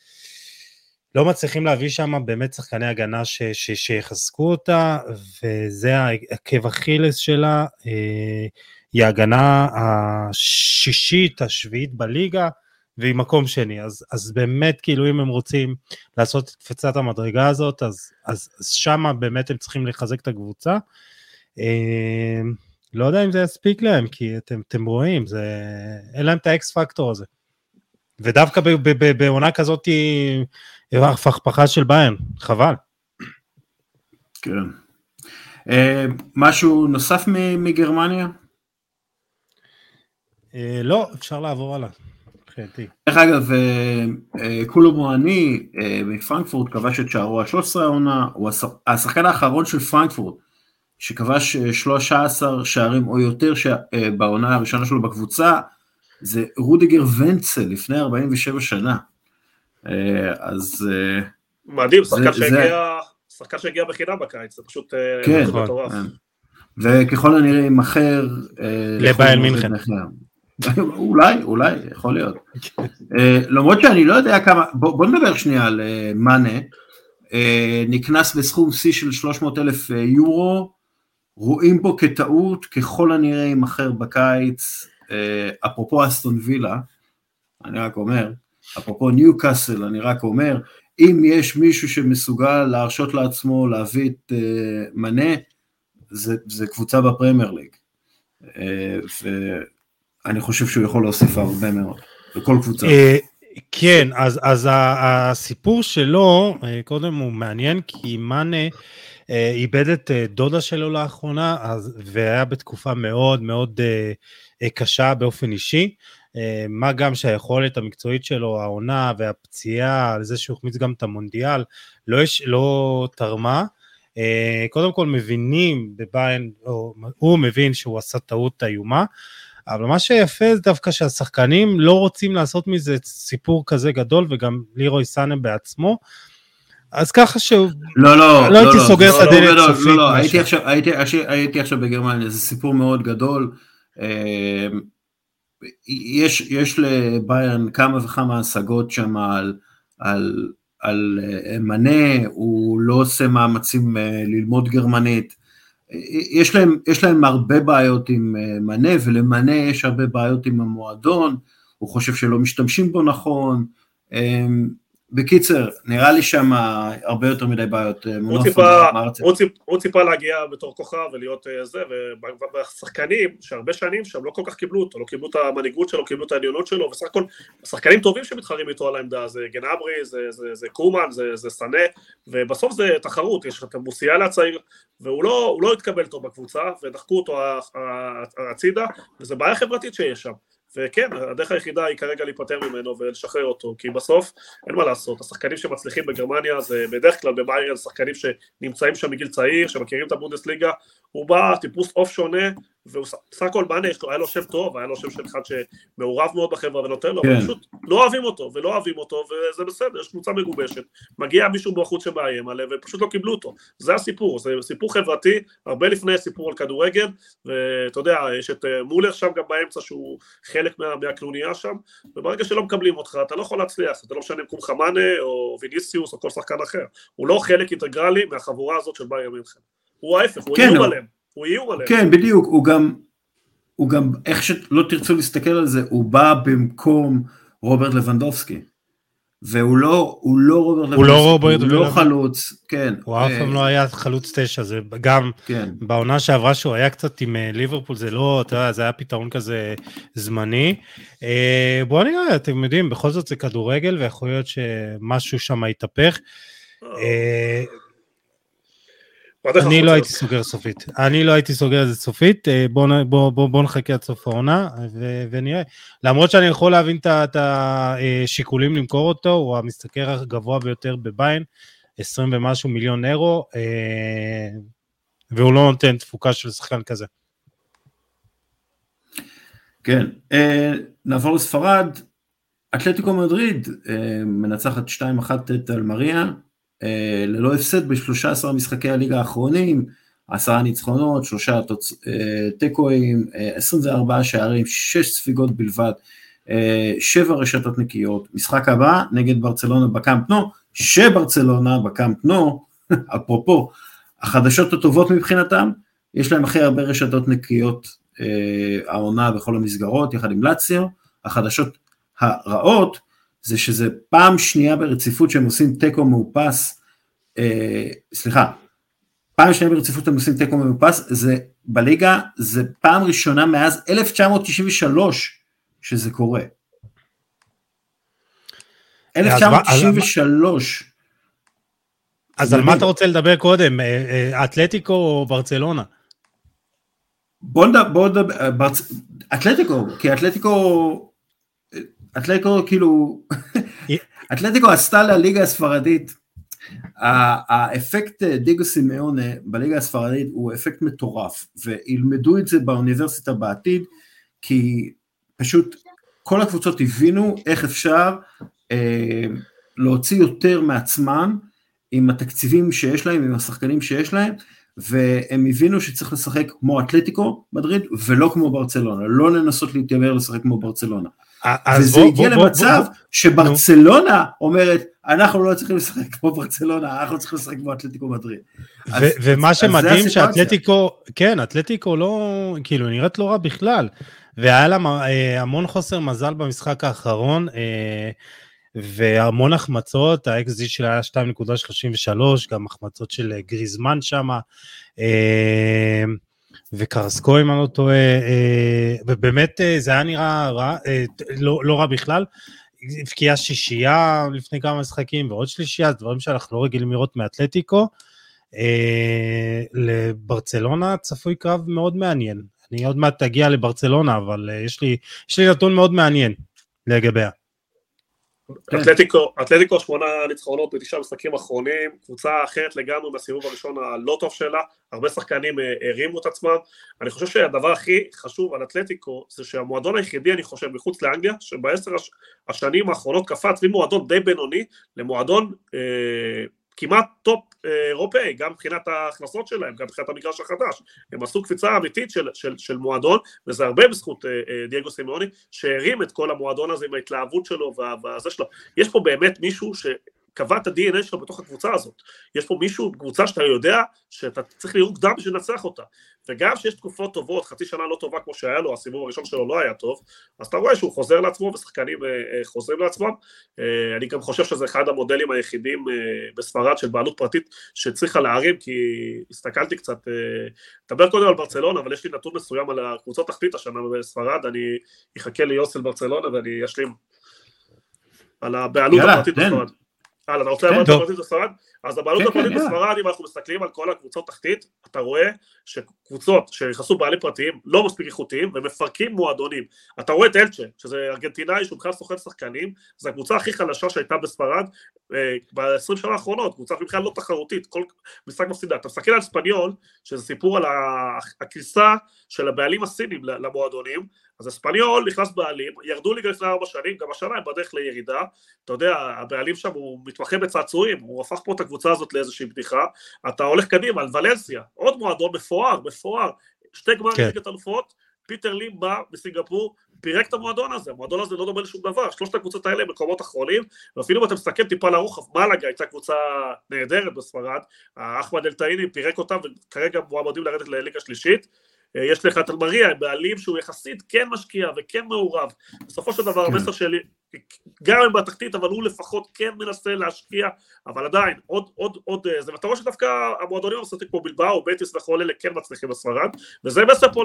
Speaker 2: לא מצליחים להביא שם באמת שחקני הגנה ש, ש, שיחזקו אותה, וזה עקב אכילס שלה, אה, היא ההגנה השישית, השביעית בליגה, והיא מקום שני, אז, אז באמת כאילו אם הם רוצים לעשות את קפיצת המדרגה הזאת, אז, אז, אז שמה באמת הם צריכים לחזק את הקבוצה. אה, לא יודע אם זה יספיק להם, כי אתם, אתם רואים, זה, אין להם את האקס פקטור הזה. ודווקא בעונה כזאת הפכפכה של ביין, חבל.
Speaker 1: כן. אה, משהו נוסף מגרמניה?
Speaker 2: אה, לא, אפשר לעבור הלאה.
Speaker 1: דרך אגב, אה, אה, מואני מפרנקפורט כבש את שערו ה-13 העונה, הוא השחקן האחרון של פרנקפורט, שכבש 13 שערים או יותר בעונה הראשונה שלו בקבוצה, זה רודיגר ונצל לפני 47 שנה. אז...
Speaker 3: מדהים, שחקן שהגיע... שחקן שהגיע בחינם בקיץ, זה פשוט
Speaker 1: כן, מטורף. כן. וככל הנראה יימכר
Speaker 2: לבייל מינכן.
Speaker 1: אולי, אולי, יכול להיות. אה, למרות שאני לא יודע כמה, בוא נדבר שנייה על אה, מאנה, אה, נקנס בסכום שיא של 300 אלף יורו, רואים בו כטעות, ככל הנראה יימכר בקיץ, אפרופו אסטון וילה, אני רק אומר, אפרופו ניו קאסל, אני רק אומר, אם יש מישהו שמסוגל להרשות לעצמו להביא את מנה, זה, זה קבוצה בפרמייר ליג. אני חושב שהוא יכול להוסיף הרבה מאוד, בכל קבוצה. אה,
Speaker 2: כן, אז, אז הסיפור שלו, קודם הוא מעניין, כי מאנה אה, איבד את דודה שלו לאחרונה, אז, והיה בתקופה מאוד מאוד קשה באופן אישי. מה גם שהיכולת המקצועית שלו, העונה והפציעה, על זה שהוא החמיץ גם את המונדיאל, לא, יש, לא תרמה. קודם כל מבינים בביין, הוא מבין שהוא עשה טעות איומה, אבל מה שיפה זה דווקא שהשחקנים לא רוצים לעשות מזה סיפור כזה גדול, וגם לירוי סאנם בעצמו. אז ככה שהוא...
Speaker 1: לא, לא,
Speaker 2: לא הייתי לא, סוגר את הדלת
Speaker 1: לא, סופית. לא, לא, הייתי עכשיו, הייתי, הייתי עכשיו בגרמניה, זה סיפור מאוד גדול. אמ, יש, יש לביירן כמה וכמה השגות שם על, על, על אה, מנה, הוא לא עושה מאמצים אה, ללמוד גרמנית. יש להם, יש להם הרבה בעיות עם אה, מנה, ולמנה יש הרבה בעיות עם המועדון, הוא חושב שלא משתמשים בו נכון. בקיצר, נראה לי שם הרבה יותר מדי בעיות.
Speaker 3: אה, הוא ציפה, להגיע בתור כוכב ולהיות אה, זה, והשחקנים שהרבה שנים שם לא כל כך קיבלו אותו, לא קיבלו את המנהיגות שלו, קיבלו את העליונות שלו, וסך הכל שחקנים טובים שמתחרים איתו על העמדה, זה גנברי, זה, זה, זה קומן, זה, זה סנה, ובסוף זה תחרות, יש את המוסיאלה הצעיר, והוא לא, לא התקבל טוב בקבוצה, ודחקו אותו הצידה, וזו בעיה חברתית שיש שם. וכן, הדרך היחידה היא כרגע להיפטר ממנו ולשחרר אותו, כי בסוף אין מה לעשות, השחקנים שמצליחים בגרמניה זה בדרך כלל בביירן שחקנים שנמצאים שם מגיל צעיר, שמכירים את הבונדסליגה, הוא בא טיפוס עוף שונה, וסך הכל מאנה, היה לו שם טוב, היה לו שם של אחד שמעורב מאוד בחברה ונותן לו, כן. פשוט לא אוהבים אותו, ולא אוהבים אותו, וזה בסדר, יש קבוצה מגובשת, מגיע מישהו בחוץ שמאיים עליהם, ופשוט לא קיבלו אותו, זה הסיפור, זה סיפור חברתי, הרבה לפני סיפור על כדורגל, ואתה יודע, יש את אה, מולר שם גם באמצע, שהוא חלק מה, מהקנוניה שם, וברגע שלא מקבלים אותך, אתה לא יכול להצליח, אתה לא משנה אם קומך מאנה, או ויניסיוס, או כל שחקן אחר, הוא לא חלק אינטגרלי מהחבורה הזאת של ביירן מינכן, הוא ההפך, הוא כן, איום עליהם. הוא איום עליהם.
Speaker 1: כן, בדיוק, הוא גם, הוא גם, איך שלא תרצו להסתכל על זה, הוא בא במקום רוברט לבנדובסקי. והוא לא, הוא לא רוברט
Speaker 2: הוא לא רוברט,
Speaker 1: הוא לא חלוץ, כן.
Speaker 2: הוא אף פעם לא היה חלוץ תשע, זה גם כן. בעונה שעברה שהוא היה קצת עם אה, ליברפול, זה לא, אתה יודע, זה היה פתרון כזה זמני. אה, בואו נראה, אתם יודעים, בכל זאת זה כדורגל, ויכול להיות שמשהו שם יתהפך. אה, אני לא הייתי סוגר סופית, אני לא הייתי סוגר את זה סופית, בואו נחכה עד סוף העונה ונראה. למרות שאני יכול להבין את השיקולים למכור אותו, הוא המשתכר הגבוה ביותר בביין, 20 ומשהו מיליון אירו, והוא לא נותן תפוקה של שחקן כזה.
Speaker 1: כן, נעבור לספרד, אתלטיקו מדריד מנצחת 2-1 את אלמריה, אה, ללא הפסד ב-13 משחקי הליגה האחרונים, עשרה ניצחונות, שלושה אה, תיקואים, 24 אה, שערים, שש ספיגות בלבד, שבע רשתות נקיות, משחק הבא נגד ברצלונה בקאמפ נו, שברצלונה בקאמפ נו, אפרופו, החדשות הטובות מבחינתם, יש להם הכי הרבה רשתות נקיות העונה בכל המסגרות, יחד עם לאציו, החדשות הרעות, זה שזה פעם שנייה ברציפות שהם עושים תיקו מאופס, אה, סליחה, פעם שנייה ברציפות הם עושים תיקו מאופס, זה בליגה, זה פעם ראשונה מאז 1993 שזה קורה. 1993.
Speaker 2: אז על מה אתה רוצה לדבר קודם, אה, אה, אתלטיקו או ברצלונה?
Speaker 1: בוא נדבר, אתלטיקו, כי אתלטיקו אתלטיקו כאילו, אתלטיקו עשתה לליגה הספרדית, האפקט דיגו סימאונה בליגה הספרדית הוא אפקט מטורף, וילמדו את זה באוניברסיטה בעתיד, כי פשוט כל הקבוצות הבינו איך אפשר אה, להוציא יותר מעצמם עם התקציבים שיש להם, עם השחקנים שיש להם, והם הבינו שצריך לשחק כמו אתלטיקו מדריד ולא כמו ברצלונה, לא לנסות להתיימר לשחק כמו ברצללונה. וזה בוא, הגיע בוא, למצב בוא, שברצלונה נו. אומרת, אנחנו לא צריכים לשחק כמו ברצלונה, אנחנו צריכים לשחק כמו אתלטיקו מדריד.
Speaker 2: ומה שמדהים שאתלטיקו, כן, אתלטיקו לא, כאילו, נראית לא רע בכלל. והיה לה אה, המון חוסר מזל במשחק האחרון, אה, והמון החמצות, ה-XG שלה היה 2.33, גם החמצות של גריזמן שם. וקרסקו אם אני לא טועה, אה, ובאמת אה, זה היה נראה רע, אה, לא, לא רע בכלל. הבקיעה שישייה לפני כמה משחקים ועוד שלישייה, דברים שאנחנו לא רגילים לראות מאתלטיקו. לברצלונה צפוי קרב מאוד מעניין. אני עוד מעט אגיע לברצלונה, אבל יש לי, יש לי נתון מאוד מעניין לגביה.
Speaker 3: כן. אתלטיקו, שמונה ניצחונות בתשעה משחקים אחרונים, קבוצה אחרת לגמרי בסיבוב הראשון הלא טוב שלה, הרבה שחקנים אה, הרימו את עצמם, אני חושב שהדבר הכי חשוב על אתלטיקו זה שהמועדון היחידי אני חושב מחוץ לאנגליה, שבעשר השנים האחרונות קפץ ממועדון די בינוני למועדון אה, כמעט טופ אה, אירופאי, גם מבחינת ההכנסות שלהם, גם מבחינת המגרש החדש. הם עשו קפיצה אמיתית של, של, של מועדון, וזה הרבה בזכות אה, אה, דייגו סימאונה, שהרים את כל המועדון הזה עם ההתלהבות שלו והזה שלו. יש פה באמת מישהו ש... קבע את ה-DNA שלו בתוך הקבוצה הזאת. יש פה מישהו, קבוצה שאתה יודע שאתה צריך לראות דם בשביל לנצח אותה. וגם כשיש תקופות טובות, חצי שנה לא טובה כמו שהיה לו, הסיבוב הראשון שלו לא היה טוב, אז אתה רואה שהוא חוזר לעצמו ושחקנים אה, אה, חוזרים לעצמם. אה, אני גם חושב שזה אחד המודלים היחידים בספרד של בעלות פרטית שצריכה להרים, כי הסתכלתי קצת, נדבר קודם על ברצלונה, אבל יש לי נתון מסוים על הקבוצות תחתית השנה בספרד, אני אחכה ליוסל ברצלונה ואני אשלים על הבעלות הפרטית בספרד. הלאה, אתה רוצה לבעלות הפרטית בספרד? אז הבעלות כן, הפרטית כן, בספרד, אם אנחנו מסתכלים על כל הקבוצות תחתית, אתה רואה שקבוצות שנכנסו בעלים פרטיים לא מספיק איכותיים ומפרקים מועדונים. אתה רואה את אלצ'ה, שזה ארגנטינאי שהוא בכלל סוחר שחקנים, זו הקבוצה הכי חלשה שהייתה בספרד אה, ב-20 שנה האחרונות, קבוצה בכלל לא תחרותית, כל משחק מפסידה. אתה מסתכל על ספניול, שזה סיפור על הכניסה של הבעלים הסינים למועדונים, אז אספניול נכנס בעלים, ירדו ליגה לפני ארבע שנים, גם השנה הם בדרך לירידה, אתה יודע, הבעלים שם הוא מתמחה בצעצועים, הוא הפך פה את הקבוצה הזאת לאיזושהי בדיחה, אתה הולך קדימה על ולנסיה, עוד מועדון מפואר, מפואר, שתי גמרים כן. ליגת אלופות, פיטר לים בא בסינגפור, פירק את המועדון הזה, המועדון הזה לא דומה לשום דבר, שלושת הקבוצות האלה הם מקומות אחרונים, ואפילו אם אתה מסתכל טיפה לרוחב, מלאגה הייתה קבוצה נהדרת בספרד, אחמד אלטאיני פירק אותם וכרגע מועמדים לרדת לליגה שלישית, אה, יש לך את אלמריה, בעלים שהוא יחסית כן משקיע וכן מעורב. בסופו של דבר כן. המסר שלי, גם אם בתחתית, אבל הוא לפחות כן מנסה להשקיע, אבל עדיין, עוד, עוד, עוד, אה, זה, רואה שדווקא המועדונים המסורתיים כמו בלבאו, בטיס וכל אלה כן מצליחים בספרד, וזה מסר פה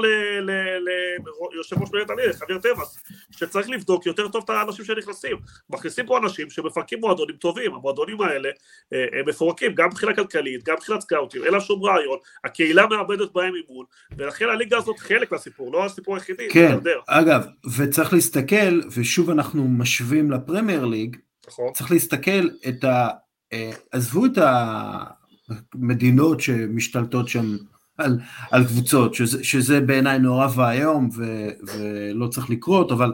Speaker 3: ליושב ראש מנהלת הליגה, חבר טבעס, שצריך לבדוק יותר טוב את האנשים שנכנסים. מכניסים פה אנשים שמפרקים מועדונים טובים, המועדונים האלה אה, הם מפורקים גם מבחינה כלכלית, גם מבחינת סקאוטים, אין לה שום רעיון, הקהילה מאבדת בהם אימון, ולכן הליגה הזאת חלק מהסיפור, לא הסיפור היחידי,
Speaker 1: כן, אגב, וצריך להסתכל, ושוב אנחנו משווים לפרמייר ליג, נכון. צריך להסתכל את ה... אה, עזבו את המדינות שמשתלטות שם על, על קבוצות, שזה, שזה בעיניי נורא ואיום ולא צריך לקרות, אבל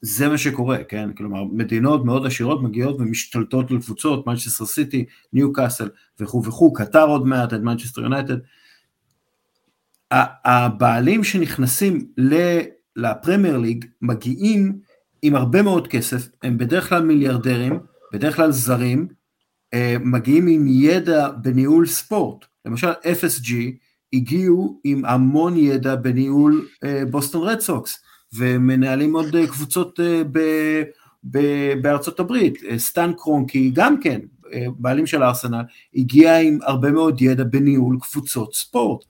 Speaker 1: זה מה שקורה, כן? כלומר, מדינות מאוד עשירות מגיעות ומשתלטות על קבוצות, מנצ'סטר סיטי, ניוקאסל וכו' וכו', קטר עוד מעט, את מנצ'סטר יונייטד. הבעלים שנכנסים לפרמייר ליג מגיעים עם הרבה מאוד כסף, הם בדרך כלל מיליארדרים, בדרך כלל זרים, אה, מגיעים עם ידע בניהול ספורט. למשל FSG הגיעו עם המון ידע בניהול אה, בוסטון רד סוקס, ומנהלים עוד אה, קבוצות ב, ב, בארצות הברית. סטן קרונקי גם כן, בעלים של ארסנל, הגיע עם הרבה מאוד ידע בניהול קבוצות ספורט.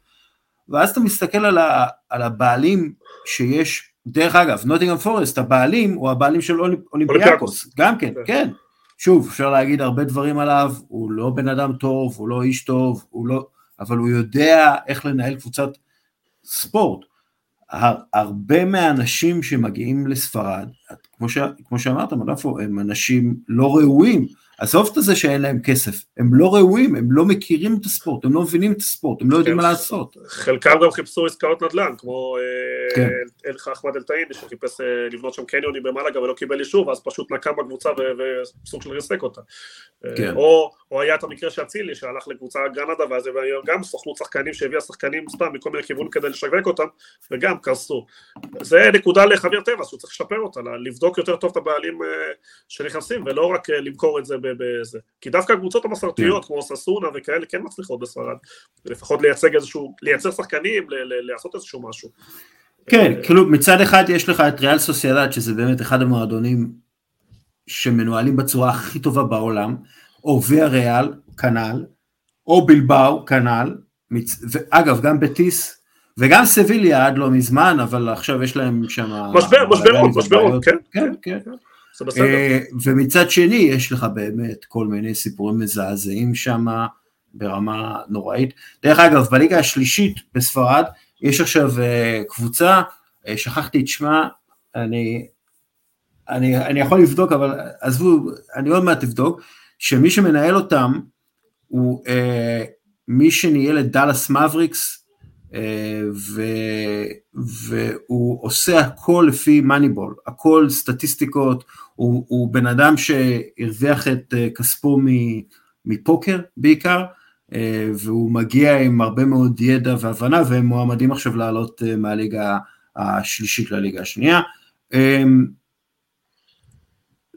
Speaker 1: ואז אתה מסתכל על, ה, על הבעלים שיש דרך אגב, נוטינגרם פורסט, הבעלים הוא הבעלים של אולימפיאקוס, גם כן, כן, כן. שוב, אפשר להגיד הרבה דברים עליו, הוא לא בן אדם טוב, הוא לא איש טוב, הוא לא, אבל הוא יודע איך לנהל קבוצת ספורט. הרבה מהאנשים שמגיעים לספרד, כמו, ש, כמו שאמרת, מלאפו, הם אנשים לא ראויים, עזוב את זה שאין להם כסף, הם לא ראויים, הם לא מכירים את הספורט, הם לא מבינים את הספורט, הם לא יודעים כן. מה לעשות.
Speaker 3: חלקם גם חיפשו עסקאות נדל"ן, כמו אה, כן. אחמד אל-טאיני שחיפש אה, לבנות שם קניונים במלאגה ולא קיבל אישור, ואז פשוט נקם בקבוצה וסוג של ריסק אותה. אה, כן. או, היה את המקרה שאצילי שהלך לקבוצה גנדה, ואז גם סוכנות שחקנים שהביאה שחקנים סתם מכל מיני כיוונים כדי לשווק אותם, וגם קרסו. זה נקודה לחביר טבע, שהוא צריך לשפר אותה, לבדוק יותר טוב את הבעלים שנכנסים, ולא רק למכור את זה בזה. כי דווקא הקבוצות המסורתיות, כן. כמו ססונה וכאלה, כן מצליחות בספרד. לפחות לייצג איזשהו, לייצר שחקנים, לעשות איזשהו משהו.
Speaker 1: כן, אה, כאילו מצד אחד יש לך את ריאל סוסיידד, שזה באמת אחד המועדונים שמנוהלים בצורה הכי טובה בעולם, או ויה ריאל, כנ"ל, או בלבאו, כנ"ל, ואגב, גם בטיס, וגם סביליה עד לא מזמן, אבל עכשיו יש להם שם...
Speaker 3: משבר, משברות, משברות, כן.
Speaker 1: כן, כן. כן. אה, ומצד שני יש לך באמת כל מיני סיפורים מזעזעים שם ברמה נוראית. דרך אגב, בליגה השלישית בספרד יש עכשיו אה, קבוצה, אה, שכחתי את שמה, אני, אני, אני יכול לבדוק, אבל עזבו, אני עוד מעט אבדוק, שמי שמנהל אותם הוא אה, מי שניהל את דאלאס מבריקס, אה, ו, והוא עושה הכל לפי מאניבול, הכל סטטיסטיקות, הוא, הוא בן אדם שהרוויח את אה, כספו מפוקר בעיקר, אה, והוא מגיע עם הרבה מאוד ידע והבנה, והם מועמדים עכשיו לעלות אה, מהליגה השלישית לליגה השנייה.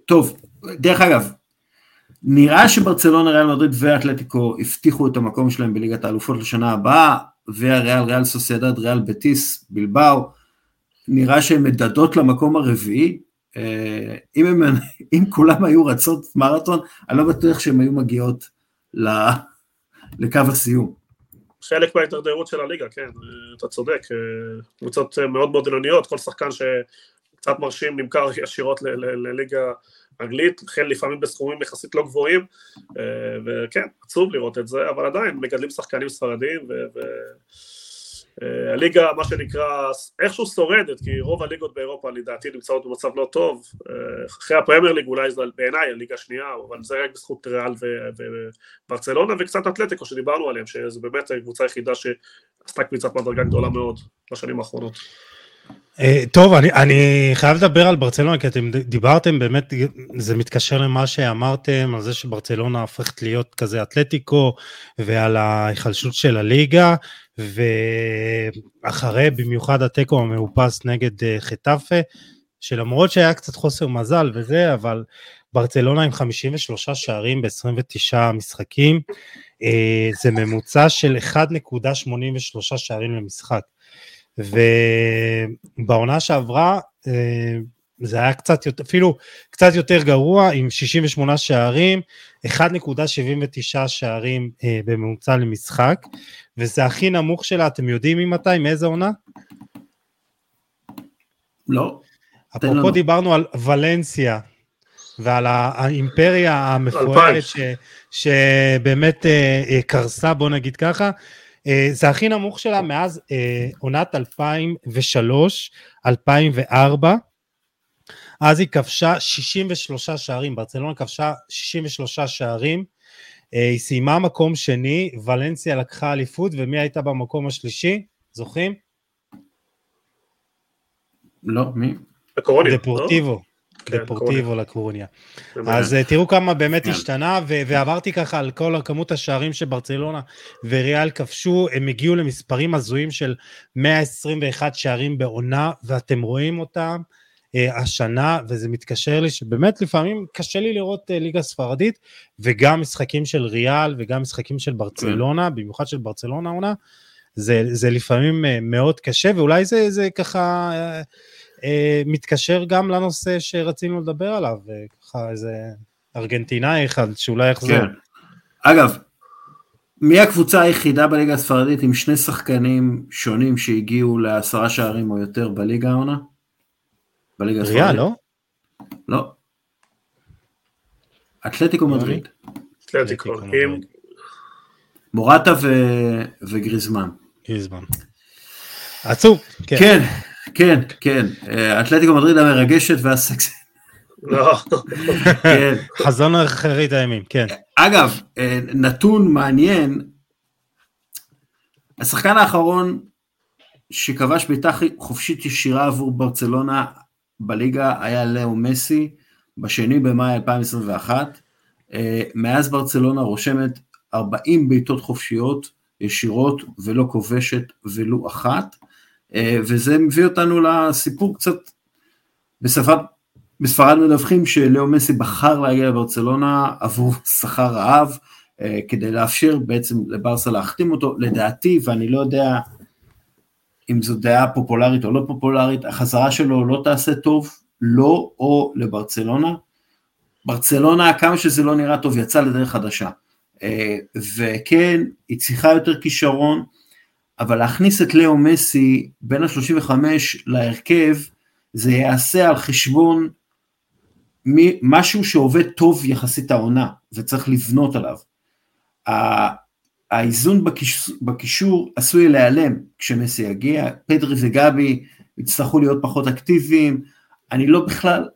Speaker 1: טוב, דרך אגב, נראה שברצלונה, ריאל מדריד ואתלטיקו הבטיחו את המקום שלהם בליגת האלופות לשנה הבאה, והריאל, ריאל סוסיידד, ריאל בטיס, בלבאו, נראה שהן מדדות למקום הרביעי, אם, הם, אם כולם היו רצות מרתון, אני לא בטוח שהן היו מגיעות לקו הסיום.
Speaker 3: חלק מההתדרדרות של הליגה, כן, אתה צודק, אה, קבוצות מאוד מאוד עילוניות, כל שחקן שקצת מרשים נמכר ישירות לליגה אנגלית, לכן לפעמים בסכומים יחסית לא גבוהים, אה, וכן, עצוב לראות את זה, אבל עדיין מגדלים שחקנים ספרדים, ו... אה, הליגה, מה שנקרא, איכשהו שורדת, כי רוב הליגות באירופה לדעתי נמצאות במצב לא טוב, אה, אחרי הפרמייר ליג אולי זה בעיניי הליגה השנייה, אבל זה רק בזכות ריאל וברצלונה וקצת אתלטיקו שדיברנו עליהם, שזו באמת הקבוצה היחידה שעשתה קפיצת מדרגה גדולה מאוד בשנים האחרונות.
Speaker 2: אה, טוב, אני, אני חייב לדבר על ברצלונה, כי אתם דיברתם באמת, זה מתקשר למה שאמרתם, על זה שברצלונה הופכת להיות כזה אתלטיקו, ועל ההיחלשות של הליגה, ואחרי במיוחד התיקו המאופס נגד אה, חטאפה, שלמרות שהיה קצת חוסר מזל וזה, אבל ברצלונה עם 53 שערים ב-29 משחקים, אה, זה ממוצע של 1.83 שערים למשחק. ובעונה שעברה, אה, זה היה קצת יותר, אפילו קצת יותר גרוע, עם 68 שערים, 1.79 שערים אה, בממוצע למשחק, וזה הכי נמוך שלה, אתם יודעים ממתי, מאיזה עונה?
Speaker 1: לא.
Speaker 2: אפרופו דיברנו על ולנסיה, ועל האימפריה המפוארת ש, שבאמת אה, קרסה, בוא נגיד ככה, זה הכי נמוך שלה מאז אה, עונת 2003-2004, אז היא כבשה 63 שערים, ברצלונה כבשה 63 שערים, אה, היא סיימה מקום שני, ולנסיה לקחה אליפות, ומי הייתה במקום השלישי? זוכרים?
Speaker 1: לא, מי?
Speaker 2: דפורטיבו. לא? דפורטיבו כן, לקורוניה. אז אה, תראו כמה באמת כן. השתנה, ועברתי ככה על כל כמות השערים שברצלונה וריאל כבשו, הם הגיעו למספרים הזויים של 121 שערים בעונה, ואתם רואים אותם. אה, השנה, וזה מתקשר לי שבאמת לפעמים קשה לי לראות אה, ליגה ספרדית, וגם משחקים של ריאל וגם משחקים של ברצלונה, במיוחד של ברצלונה עונה, זה, זה לפעמים מאוד קשה, ואולי זה, זה ככה מתקשר גם לנושא שרצינו לדבר עליו, אה, ככה איזה ארגנטינאי אחד שאולי יחזור. כן.
Speaker 1: אגב, מי הקבוצה היחידה בליגה הספרדית עם שני שחקנים שונים שהגיעו לעשרה שערים או יותר בליגה העונה?
Speaker 2: בליגה הספרדית? ריאל, לא?
Speaker 1: לא. אתלטיקו מדריד.
Speaker 3: אתלטיקו,
Speaker 1: מורטה וגריזמן.
Speaker 2: גריזמן. עצוב,
Speaker 1: כן. כן, כן, כן, אתלטיקו מדריד המרגשת והסקסית.
Speaker 3: לא.
Speaker 2: כן. חזון אחרית הימים, כן.
Speaker 1: אגב, נתון מעניין, השחקן האחרון שכבש בעיטה חופשית ישירה עבור ברצלונה בליגה היה לאו מסי, בשני במאי 2021. מאז ברצלונה רושמת 40 בעיטות חופשיות ישירות ולא כובשת ולו אחת. אה, וזה מביא אותנו לסיפור קצת, בספרד, בספרד מדווחים שלאו מסי בחר להגיע לברצלונה עבור שכר רעב, אה, כדי לאפשר בעצם לברסה להחתים אותו, לדעתי, ואני לא יודע אם זו דעה פופולרית או לא פופולרית, החזרה שלו לא תעשה טוב, לא או לברצלונה. ברצלונה, כמה שזה לא נראה טוב, יצא לדרך חדשה. אה, וכן, היא צריכה יותר כישרון, אבל להכניס את לאו מסי בין ה-35 להרכב, זה יעשה על חשבון משהו שעובד טוב יחסית העונה, וצריך לבנות עליו. האיזון בקישור, עשוי להיעלם כשמסי יגיע, פדרי וגבי יצטרכו להיות פחות אקטיביים, אני לא בכלל,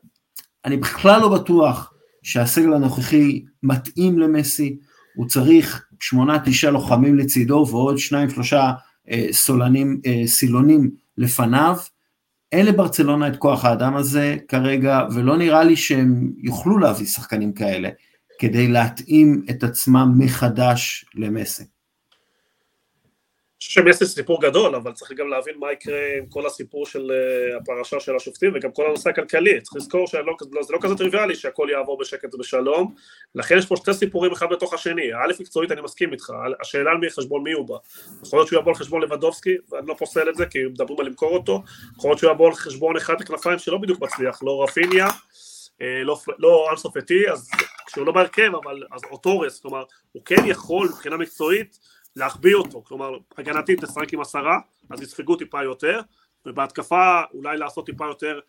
Speaker 1: אני בכלל לא בטוח שהסגל הנוכחי מתאים למסי, הוא צריך שמונה תשעה לוחמים לצידו ועוד שניים שלושה סולנים, אה, סילונים לפניו. אין לברצלונה את כוח האדם הזה כרגע, ולא נראה לי שהם יוכלו להביא שחקנים כאלה כדי להתאים את עצמם מחדש למסי.
Speaker 3: שמסי סיפור גדול, אבל צריך גם להבין מה יקרה עם כל הסיפור של uh, הפרשה של השופטים וגם כל הנושא הכלכלי. צריך לזכור שזה לא, לא כזה טריוויאלי שהכל יעבור בשקט ובשלום, לכן יש פה שתי סיפורים אחד בתוך השני. א', מקצועית אני מסכים איתך, השאלה על מי חשבון מי הוא בא. יכול להיות שהוא יבוא על חשבון לבדובסקי, ואני לא פוסל את זה כי מדברים על למכור אותו, יכול להיות שהוא יבוא על חשבון אחד הכנפיים שלא בדיוק מצליח, לא רפיניה, אה, לא, לא אנסופטי, אז כשהוא לא בהרכב, אבל אז אוטורס, כלומר, הוא כן יכול מבחינה מקצועית להחביא אותו, כלומר הגנתית לשחק עם עשרה, אז יספגו טיפה יותר, ובהתקפה אולי לעשות טיפה יותר,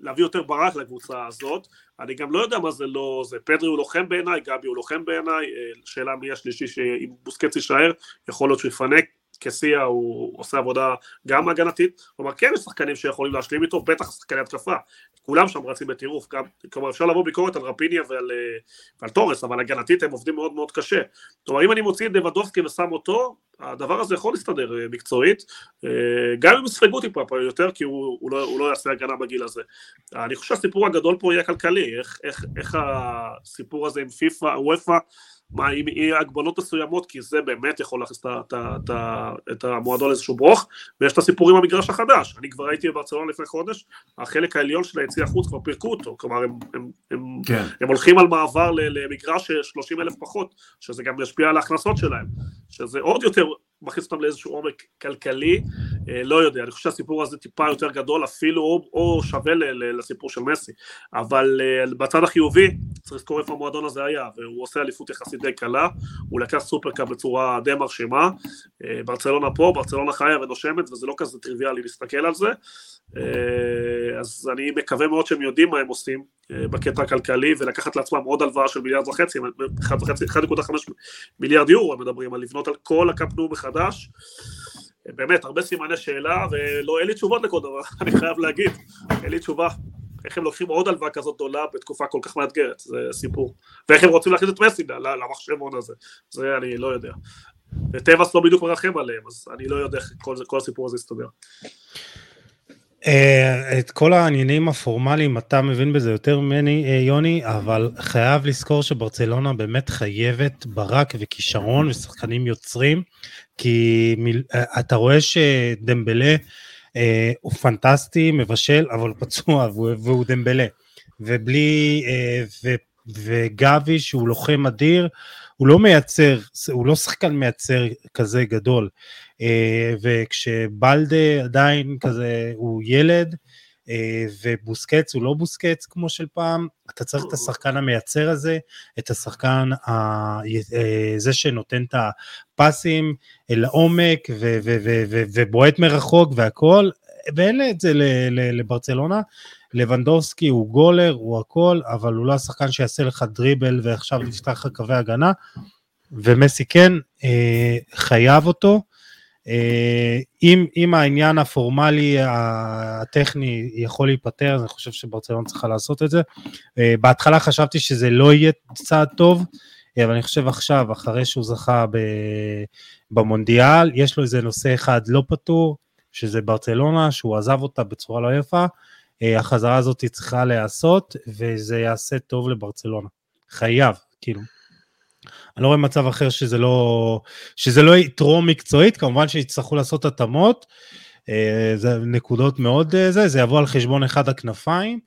Speaker 3: להביא יותר ברק לקבוצה הזאת, אני גם לא יודע מה זה לא, זה. פדרי הוא לוחם בעיניי, גבי הוא לוחם בעיניי, אה, שאלה מי השלישי שאם בוסקץ יישאר, יכול להיות שהוא יפנק, קסיה הוא עושה עבודה גם הגנתית, כלומר כן יש שחקנים שיכולים להשלים איתו, בטח שחקני התקפה, כולם שם רצים בטירוף, גם, כלומר אפשר לבוא ביקורת על רפיניה ועל, אה, ועל תורס, אבל הגנתית הם עובדים מאוד מאוד קשה, כלומר אם אני מוציא את דוודובסקי ושם אותו, הדבר הזה יכול להסתדר אה, מקצועית, אה, גם אם יספגו טיפה יותר, כי הוא, הוא, לא, הוא לא יעשה הגנה בגיל הזה. אני חושב שהסיפור הגדול פה יהיה כלכלי, איך, איך, איך הסיפור הזה עם פיפ"א, וופ"א, מה, אם יהיה הגבלות מסוימות, כי זה באמת יכול להכניס את המועדון לאיזשהו ברוך, ויש את הסיפורים במגרש החדש. אני כבר הייתי בברצלונה לפני חודש, החלק העליון של היציא החוץ כבר פירקו אותו, כלומר הם, הם, הם, כן. הם הולכים על מעבר למגרש 30 אלף פחות, שזה גם ישפיע על ההכנסות שלהם, שזה עוד יותר מכניס אותם לאיזשהו עומק כלכלי, לא יודע, אני חושב שהסיפור הזה טיפה יותר גדול אפילו, או, או שווה ל, ל, לסיפור של מסי, אבל בצד החיובי, צריך לזכור איפה המועדון הזה היה, והוא עושה אליפות יחסית די קלה, הוא לקח סופרקאפ בצורה די מרשימה, ברצלונה פה, ברצלונה חיה ונושמת, וזה לא כזה טריוויאלי להסתכל על זה, אז אני מקווה מאוד שהם יודעים מה הם עושים בקטע הכלכלי, ולקחת לעצמם עוד הלוואה של מיליארד וחצי, 1.5 מיליארד יורו, הם מדברים על לבנות על כל הקפנו מחדש. באמת, הרבה סימני שאלה, ולא, אין לי תשובות לכל דבר, אני חייב להגיד, אין לי תשובה. איך הם לוקחים עוד הלוואה כזאת גדולה בתקופה כל כך מאתגרת, זה סיפור. ואיך הם רוצים להכניס את מסי למחשבון הזה, זה אני לא יודע. וטבעס לא בדיוק מרחם עליהם, אז אני לא יודע איך כל, כל הסיפור הזה יסתדר.
Speaker 2: אה, את כל העניינים הפורמליים אתה מבין בזה יותר ממני אה, יוני, אבל חייב לזכור שברצלונה באמת חייבת ברק וכישרון ושחקנים יוצרים, כי אה, אתה רואה שדמבלה הוא פנטסטי, מבשל, אבל פצוע והוא דמבלה, ובלי, וגבי שהוא לוחם אדיר, הוא לא מייצר, הוא לא שחקן מייצר כזה גדול. אה, וכשבלדה עדיין כזה הוא ילד, אה, ובוסקץ הוא לא בוסקץ כמו של פעם, אתה צריך את השחקן המייצר הזה, את השחקן אה, זה שנותן את הפסים לעומק ובועט מרחוק והכל, ואין את זה לברצלונה. לבנדובסקי הוא גולר, הוא הכל, אבל הוא לא השחקן שיעשה לך דריבל ועכשיו יפתח לך קווי הגנה, ומסי כן, חייב אותו. אה, אם, אם העניין הפורמלי הטכני יכול להיפתר, אני חושב שברצלון צריכה לעשות את זה. אה, בהתחלה חשבתי שזה לא יהיה צעד טוב, אה, אבל אני חושב עכשיו, אחרי שהוא זכה במונדיאל, יש לו איזה נושא אחד לא פתור, שזה ברצלונה, שהוא עזב אותה בצורה לא יפה. החזרה הזאת צריכה להיעשות, וזה יעשה טוב לברצלונה. חייב, כאילו. אני לא רואה מצב אחר שזה לא, שזה לא יתרום מקצועית, כמובן שיצטרכו לעשות התאמות, אה, זה נקודות מאוד אה, זה, זה יבוא על חשבון אחד הכנפיים,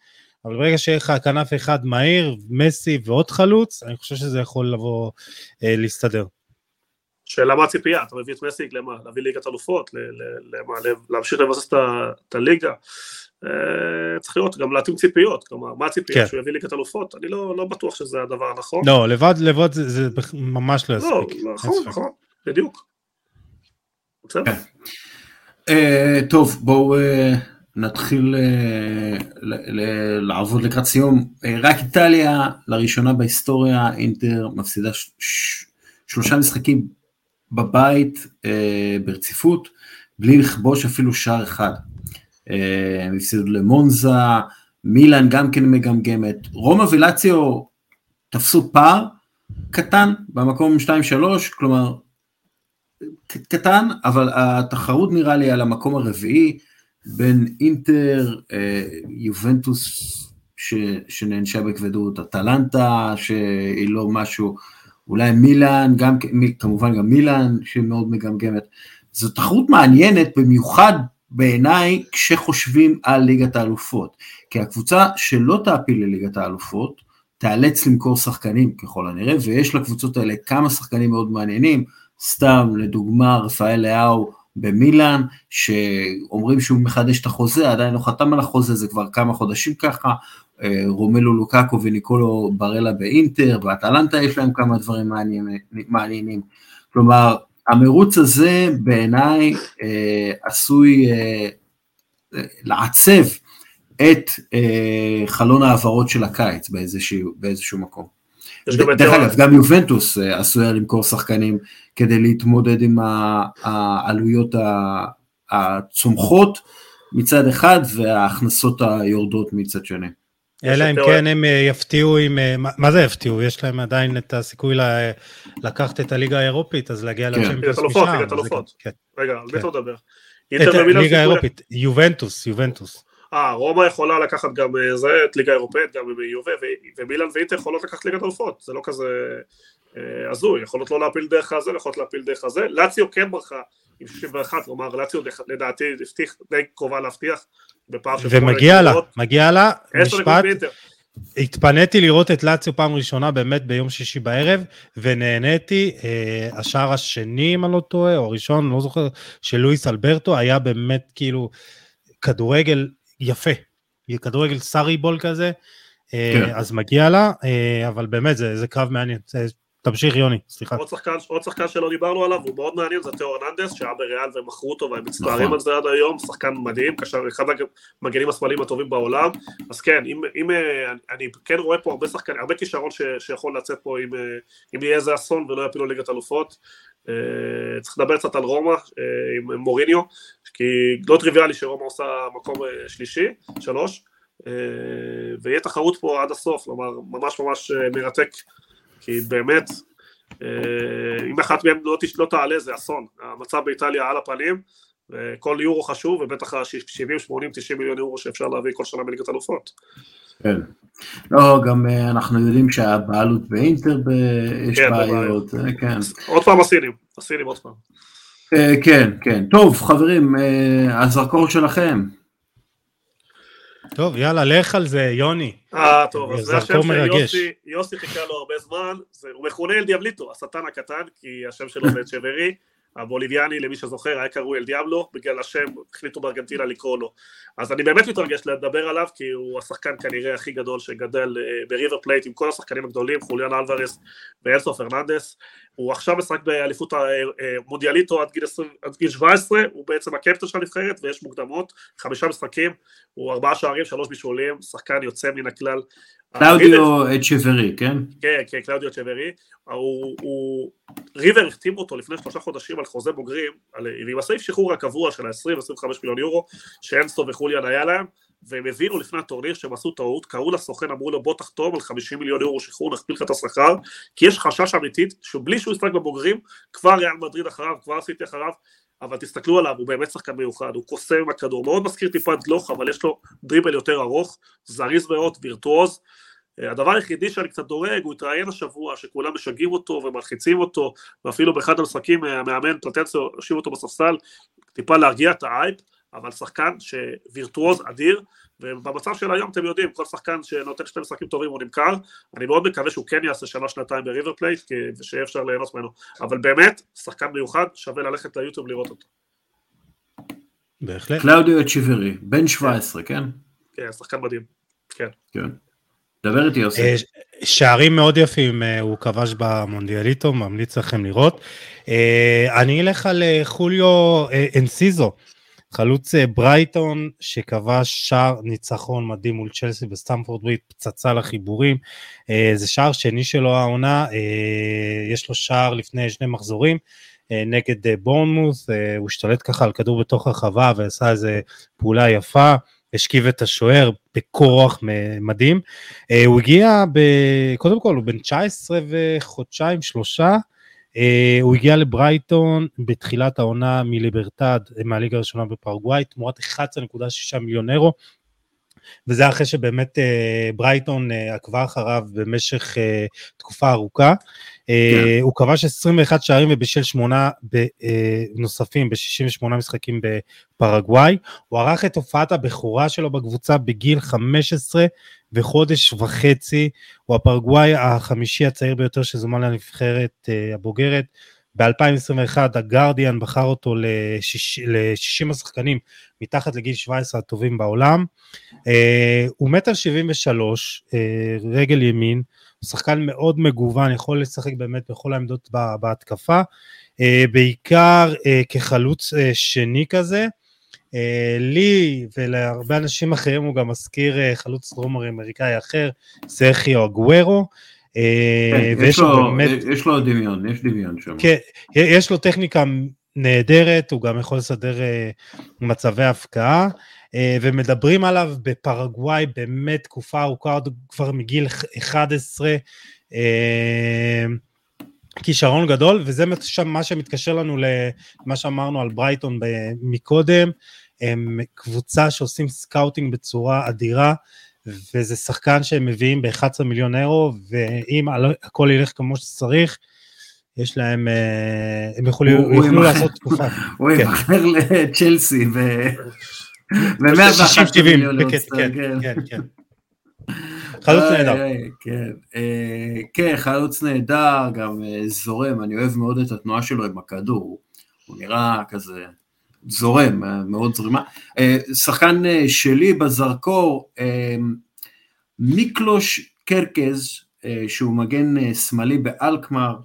Speaker 2: אבל ברגע שיהיה לך כנף אחד מהיר, מסי ועוד חלוץ, אני חושב שזה יכול לבוא אה, להסתדר.
Speaker 3: שאלה מה הציפייה, אתה מביא את מסי למה? להביא ליגת אלופות, להמשיך לבסס את הליגה. אה, צריך לראות, גם להתאים ציפיות, כלומר, מה הציפייה, כן. שהוא יביא ליגת אלופות? אני לא, לא בטוח שזה הדבר הנכון.
Speaker 2: לא, לבד, לבד זה, זה ממש לא יספיק.
Speaker 3: לא, נכון, נכון, בדיוק. בסדר. כן.
Speaker 1: Uh, טוב, בואו uh, נתחיל לעבוד לקראת סיום. רק איטליה, לראשונה בהיסטוריה, אינטר מפסידה שלושה משחקים בבית ברציפות, בלי לכבוש אפילו שער אחד. הם הפסידו למונזה, מילאן גם כן מגמגמת, רומא ולציו תפסו פער קטן במקום 2-3, כלומר קטן, אבל התחרות נראה לי על המקום הרביעי בין אינטר, אה, יובנטוס ש, שנענשה בכבדות, אטלנטה שהיא לא משהו, אולי מילאן, גם, כמובן גם מילאן שמאוד מגמגמת. זו תחרות מעניינת במיוחד בעיניי כשחושבים על ליגת האלופות, כי הקבוצה שלא תעפיל לליגת האלופות, תיאלץ למכור שחקנים ככל הנראה, ויש לקבוצות האלה כמה שחקנים מאוד מעניינים, סתם לדוגמה רפאל לאהו במילאן, שאומרים שהוא מחדש את החוזה, עדיין לא חתם על החוזה, זה כבר כמה חודשים ככה, אה, רומלו לוקאקו וניקולו ברלה באינטר, באטלנטה יש להם כמה דברים מעניינים, כלומר המרוץ הזה בעיניי אה, עשוי אה, לעצב את אה, חלון העברות של הקיץ באיזשהו, באיזשהו מקום. דרך אגב, גם יובנטוס אה, עשויה למכור שחקנים כדי להתמודד עם העלויות הצומחות מצד אחד וההכנסות היורדות מצד שני.
Speaker 2: אלא אם כן הם אה, יפתיעו עם, אה, מה זה יפתיעו? יש להם עדיין את הסיכוי לקחת את הליגה האירופית, אז להגיע
Speaker 3: כן. לצ'מפיונס משם. ליגת אלופות, כן. רגע, על מי אתה מדבר?
Speaker 2: ליגה האירופית, יובנטוס, יובנטוס.
Speaker 3: אה, רומא יכולה לקחת גם אה, זה, את ליגה האירופאית, גם עם יובה, ומילן ואינטר יכולות לקחת ליגת אלופות, זה לא כזה הזוי, יכולות לא להפיל דרך הזה, יכולות להפיל דרך הזה. לאציו כן ברחה עם 61, כלומר לאציו לדעתי די קרובה להבטיח
Speaker 2: בפער של... ומגיע לה, מגיע לה, משפט, התפניתי לראות את לאציו פעם ראשונה באמת ביום שישי בערב, ונהניתי. אה, השער השני, אם אני לא טועה, או הראשון, לא זוכר, של לואיס אלברטו, היה באמת כאילו כדורגל יפה. כדורגל סארי בול כזה, אה, כן. אז מגיע לה, אה, אבל באמת זה, זה קרב מעניין. זה תמשיך יוני, סליחה.
Speaker 3: עוד שחקן, עוד שחקן שלא דיברנו עליו, הוא מאוד מעניין, זה תיאור ארננדס, שהיה בריאל והם מכרו אותו והם מצטערים נכון. על זה עד היום, שחקן מדהים, קשר, אחד המגנים השמאליים הטובים בעולם, אז כן, אם, אם אה, אני כן רואה פה הרבה שחקנים, הרבה כישרון ש, שיכול לצאת פה אם, אה, אם יהיה איזה אסון ולא יפילו ליגת אלופות. Uh, צריך לדבר קצת על רומא עם מוריניו, כי לא טריוויאלי שרומא עושה מקום שלישי, שלוש, ויהיה תחרות פה עד הסוף, כלומר ממש ממש מרתק כי באמת, אה, אם אחת מהן לא, לא תעלה זה אסון, המצב באיטליה על הפנים, וכל יורו חשוב, ובטח ה-70, 80, 90 מיליון יורו שאפשר להביא כל שנה בליגת אלופות.
Speaker 1: כן. לא, גם אה, אנחנו יודעים שהבעלות באינטר יש כן, בעיות, אה, כן.
Speaker 3: עוד פעם הסינים, הסינים עוד פעם.
Speaker 1: כן, כן. טוב, חברים, הזרקור שלכם.
Speaker 2: טוב, יאללה, לך על זה, יוני.
Speaker 3: אה, טוב, אז זה השם שיוסי, יוסי חיכה לו הרבה זמן, זה, הוא מכונה אל דיאבליטו, השטן הקטן, כי השם שלו זה אצ'ברי, הבוליביאני, למי שזוכר, היה קרוי אל דיאבלו, בגלל השם החליטו בארגנטינה לקרוא לו. אז אני באמת מתרגש לדבר עליו, כי הוא השחקן כנראה הכי גדול שגדל אה, בריבר פלייט עם כל השחקנים הגדולים, חוליאן אלוורס ואנסו פרננדס. הוא עכשיו משחק באליפות המונדיאליטו עד גיל, 20, עד גיל 17, הוא בעצם הקפטן של הנבחרת ויש מוקדמות, חמישה משחקים, הוא ארבעה שערים, שלוש בישולים, שחקן יוצא מן הכלל.
Speaker 1: קלאודיו אצ'ברי, כן?
Speaker 3: כן, כן, קלאודיו אצ'ברי. הוא, ריבר החתימו אותו לפני שלושה חודשים על חוזה בוגרים, על, ועם הסעיף שחרור הקבוע של ה-20-25 מיליון יורו, שאנסו וחוליאן היה להם, והם הבינו לפני הטורניר שהם עשו טעות, קראו לסוכן, אמרו לו בוא תחתום על 50 מיליון יורו שחרור, נכפיל לך את השכר, כי יש חשש אמיתית שבלי שהוא ישחק בבוגרים, כבר ריאל מדריד אחריו, כבר סיטי אחריו, אבל תסתכלו עליו, הוא באמת שחקן מיוחד, הוא קוסם עם הכדור, מאוד מזכיר טיפה את גלוך, אבל יש לו דריבל יותר ארוך, זריז מאוד, וירטואוז. הדבר היחידי שאני קצת דואג, הוא התראיין השבוע שכולם משגעים אותו ומלחיצים אותו, ואפילו באחד המשחקים המאמן פלטנציו הושיב אותו בספסל, טיפה להרגיע את האייפ, אבל שחקן וירטואוז אדיר, ובמצב של היום אתם יודעים, כל שחקן שנותן שני משחקים טובים הוא נמכר, אני מאוד מקווה שהוא כן יעשה שנה שנתיים בריבר פלייט, ושיהיה אפשר ליהנות ממנו, אבל באמת, שחקן מיוחד, שווה ללכת ליוטיוב לראות אותו.
Speaker 1: בהחלט. קלאודיו אצ'ברי, בן 17, כן?
Speaker 3: כן, שחקן מדהים, כן.
Speaker 1: כן. דבר איתי יוסי. אה,
Speaker 2: שערים מאוד יפים אה, הוא כבש במונדיאליטו, ממליץ לכם לראות. אה, אני אלך על חוליו אנסיסו. חלוץ אה, ברייטון שכבש שער ניצחון מדהים מול צ'לסי בסטמפורד ברידג', פצצה לחיבורים. אה, זה שער שני שלו העונה, אה, יש לו שער לפני שני מחזורים. נגד בורנמוס, הוא השתלט ככה על כדור בתוך הרחבה ועשה איזה פעולה יפה, השכיב את השוער בכוח מדהים. הוא הגיע, ב... קודם כל הוא בן 19 וחודשיים, שלושה, הוא הגיע לברייטון בתחילת העונה מליברטד, מהליגה הראשונה בפרגוואי, תמורת 11.6 מיליון אירו, וזה אחרי שבאמת uh, ברייטון uh, עקבה אחריו במשך uh, תקופה ארוכה. Uh, כן. הוא כבש 21 שערים ובישל שמונה ב, uh, נוספים ב-68 משחקים בפרגוואי. הוא ערך את הופעת הבכורה שלו בקבוצה בגיל 15 וחודש וחצי, הוא הפרגוואי החמישי הצעיר ביותר שזומן לנבחרת uh, הבוגרת. ב-2021 הגרדיאן בחר אותו ל-60 השחקנים מתחת לגיל 17 הטובים בעולם. Uh, הוא מטר 73, uh, רגל ימין, הוא שחקן מאוד מגוון, יכול לשחק באמת בכל העמדות בהתקפה, uh, בעיקר כחלוץ שני כזה. לי ולהרבה אנשים אחרים הוא גם מזכיר חלוץ דרום אמריקאי אחר, סרחיו אגוורו.
Speaker 1: כן, ויש לו, באמת... יש לו דמיון, יש דמיון שם.
Speaker 2: כן, יש לו טכניקה נהדרת, הוא גם יכול לסדר uh, מצבי הבקעה, uh, ומדברים עליו בפרגוואי באמת תקופה ארוכה, כבר מגיל 11. Uh, כישרון גדול, וזה מה שמתקשר לנו למה שאמרנו על ברייטון מקודם, הם קבוצה שעושים scouting בצורה אדירה, וזה שחקן שהם מביאים ב-11 מיליון אירו, ואם הכל ילך כמו שצריך, יש להם, אה, הם יוכלו לעשות תקופה.
Speaker 1: הוא כן. ימכר לצ'לסי ב-101 מיליון. כן, כן, כן.
Speaker 2: חלוץ נהדר.
Speaker 1: כן, כן, חלוץ נהדר, גם זורם, אני אוהב מאוד את התנועה שלו עם הכדור, הוא נראה כזה זורם, מאוד זרימה. שחקן שלי בזרקור, מיקלוש קרקז, שהוא מגן שמאלי באלקמר,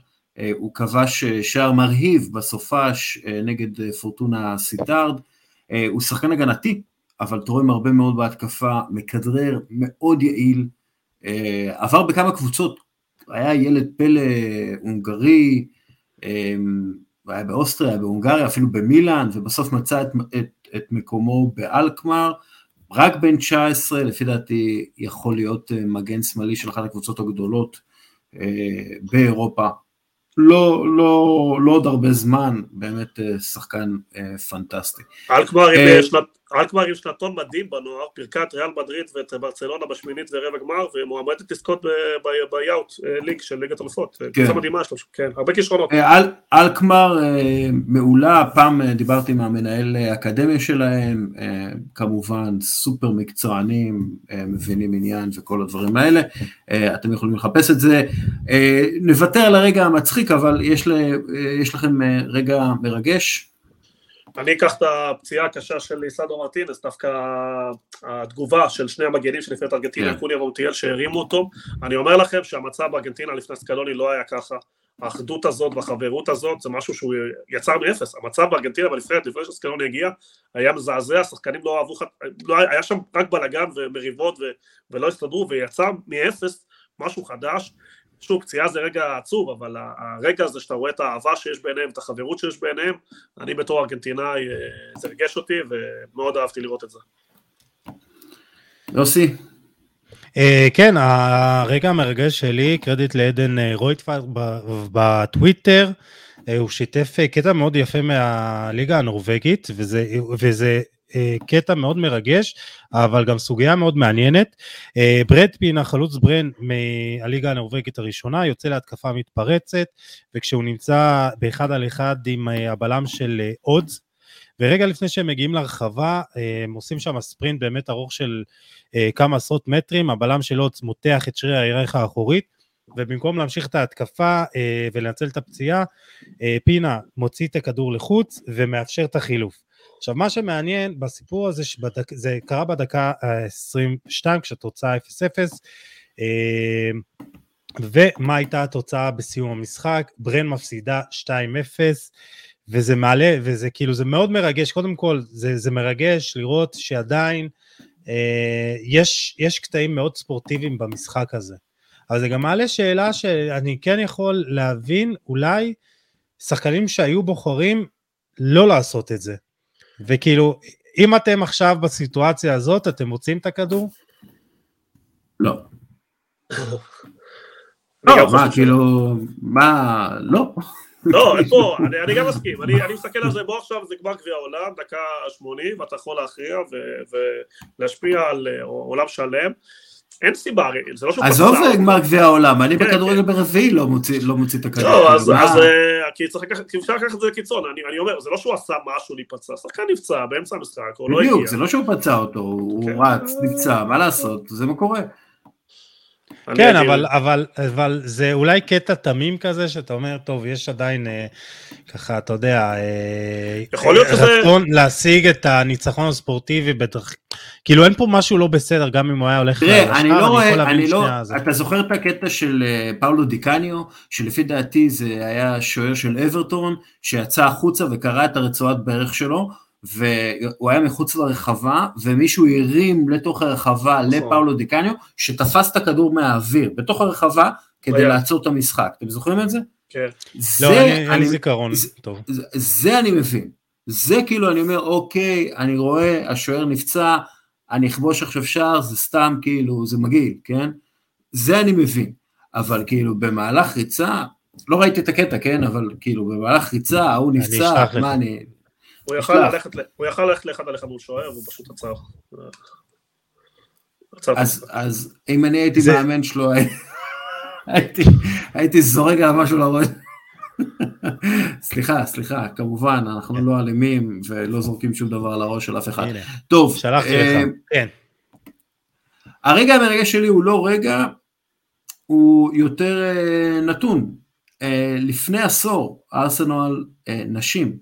Speaker 1: הוא כבש שער מרהיב בסופש נגד פורטונה סיטארד, הוא שחקן הגנתי, אבל תורם הרבה מאוד בהתקפה, מכדרר, מאוד יעיל, עבר בכמה קבוצות, היה ילד פלא הונגרי, היה באוסטריה, בהונגריה, אפילו במילאן, ובסוף מצא את, את, את מקומו באלקמר, רק בן 19, לפי דעתי יכול להיות מגן שמאלי של אחת הקבוצות הגדולות באירופה. לא, לא, לא עוד הרבה זמן, באמת שחקן פנטסטי.
Speaker 3: אלקמר עם שנתון מדהים בנוער, פירקה את ריאל מדריד ואת ברצלונה בשמינית ורבע גמר, ומועמדת לזכות ביאוט ליג של ליגת אלופות. קבוצה מדהימה שלו, כן, הרבה כישרונות.
Speaker 1: אלקמר מעולה, פעם דיברתי עם המנהל האקדמיה שלהם, כמובן סופר מקצוענים, מבינים עניין וכל הדברים האלה, אתם יכולים לחפש את זה. נוותר על הרגע המצחיק, אבל יש לכם רגע מרגש.
Speaker 3: אני אקח את הפציעה הקשה של ליסנדרו מרטינס, דווקא התגובה של שני המגנים של נבחרת ארגנטינה, קוניה ואוטיאל, שהרימו אותו. אני אומר לכם שהמצב בארגנטינה לפני סקלוני לא היה ככה. האחדות הזאת והחברות הזאת זה משהו שהוא יצר מאפס. המצב בארגנטינה בנבחרת לפני שסקלוני הגיע היה מזעזע, השחקנים לא אהבו, לא, היה שם רק בלאגן ומריבות ולא הסתדרו, ויצר מאפס משהו חדש. שוב, פציעה זה רגע עצוב, אבל הרגע הזה שאתה רואה את האהבה שיש ביניהם, את החברות שיש ביניהם, אני בתור ארגנטינאי, זה ריגש אותי ומאוד אהבתי לראות את זה.
Speaker 1: יוסי.
Speaker 2: כן, הרגע המרגש שלי, קרדיט לעדן רויטפלד בטוויטר, הוא שיתף קטע מאוד יפה מהליגה הנורבגית, וזה, וזה קטע מאוד מרגש, אבל גם סוגיה מאוד מעניינת. ברד פין, החלוץ ברן מהליגה הנורבגית הראשונה, יוצא להתקפה מתפרצת, וכשהוא נמצא באחד על אחד עם הבלם של אודס, ורגע לפני שהם מגיעים לרחבה, הם עושים שם ספרינט באמת ארוך של כמה עשרות מטרים, הבלם של אודס מותח את שריר הירך האחורית, ובמקום להמשיך את ההתקפה ולנצל את הפציעה, פינה מוציא את הכדור לחוץ ומאפשר את החילוף. עכשיו מה שמעניין בסיפור הזה, שבדק, זה קרה בדקה ה-22 כשהתוצאה 0-0, ומה הייתה התוצאה בסיום המשחק? ברן מפסידה 2-0, וזה מעלה, וזה כאילו, זה מאוד מרגש, קודם כל זה, זה מרגש לראות שעדיין אה, יש, יש קטעים מאוד ספורטיביים במשחק הזה. אבל זה גם מעלה שאלה שאני כן יכול להבין, אולי שחקנים שהיו בוחרים לא לעשות את זה. וכאילו, אם אתם עכשיו בסיטואציה הזאת, אתם מוצאים את הכדור?
Speaker 1: לא. לא, מה, כאילו, מה, לא.
Speaker 3: לא, אין פה, אני גם מסכים, אני מסתכל על זה, בוא עכשיו זה גמר גביע העולם, דקה 80, ואתה יכול להכריע ולהשפיע על עולם שלם. אין סיבה, זה לא שהוא
Speaker 1: פצע. עזוב גמר גביע העולם, אני בכדורגל ברביעי לא מוציא את הכדור.
Speaker 3: לא, אז כי אפשר לקחת את זה לקיצון, אני אומר, זה לא שהוא עשה משהו להיפצע, שחקן נפצע באמצע המשחק, הוא לא הגיע.
Speaker 1: בדיוק, זה לא שהוא פצע אותו, הוא רץ, נפצע, מה לעשות, זה מה קורה.
Speaker 2: כן, אבל, אבל, אבל זה אולי קטע תמים כזה, שאתה אומר, טוב, יש עדיין, אה, ככה, אתה יודע, אה,
Speaker 3: יכול להיות שזה...
Speaker 2: רצון להשיג את הניצחון הספורטיבי בדרך... כאילו, אין פה משהו לא בסדר, גם אם הוא היה הולך...
Speaker 1: תראה, אני לא רואה, אני לא... אתה זוכר את הקטע של פאולו דיקניו, שלפי דעתי זה היה שוער של אברטון, שיצא החוצה וקרע את הרצועת ברך שלו, והוא היה מחוץ לרחבה, ומישהו הרים לתוך הרחבה נכון. לפאולו דיקניו, שתפס את הכדור מהאוויר, בתוך הרחבה, כדי לעצור את המשחק. אתם זוכרים את זה?
Speaker 3: כן.
Speaker 2: זה, לא, אין לי זיכרון טוב.
Speaker 1: זה, זה אני מבין. זה כאילו, אני אומר, אוקיי, אני רואה, השוער נפצע, אני אכבוש עכשיו שער, זה סתם כאילו, זה מגעיל, כן? זה אני מבין. אבל כאילו, במהלך ריצה, לא ראיתי את הקטע, כן? אבל כאילו, במהלך ריצה, ההוא נפצע, מה אני...
Speaker 3: הוא יכל ללכת, לאחד על אחד מול שוער, והוא פשוט עצר.
Speaker 1: אז, אז אם אני הייתי. מאמן שלו, הייתי, זורק עליו משהו לראש. סליחה, סליחה, כמובן, אנחנו לא אלימים ולא זורקים שום דבר על הראש של אף אחד. טוב. אה,
Speaker 2: כן.
Speaker 1: הרגע המרגש שלי הוא לא רגע, הוא יותר אה, נתון. אה, לפני עשור, ארסנל נשים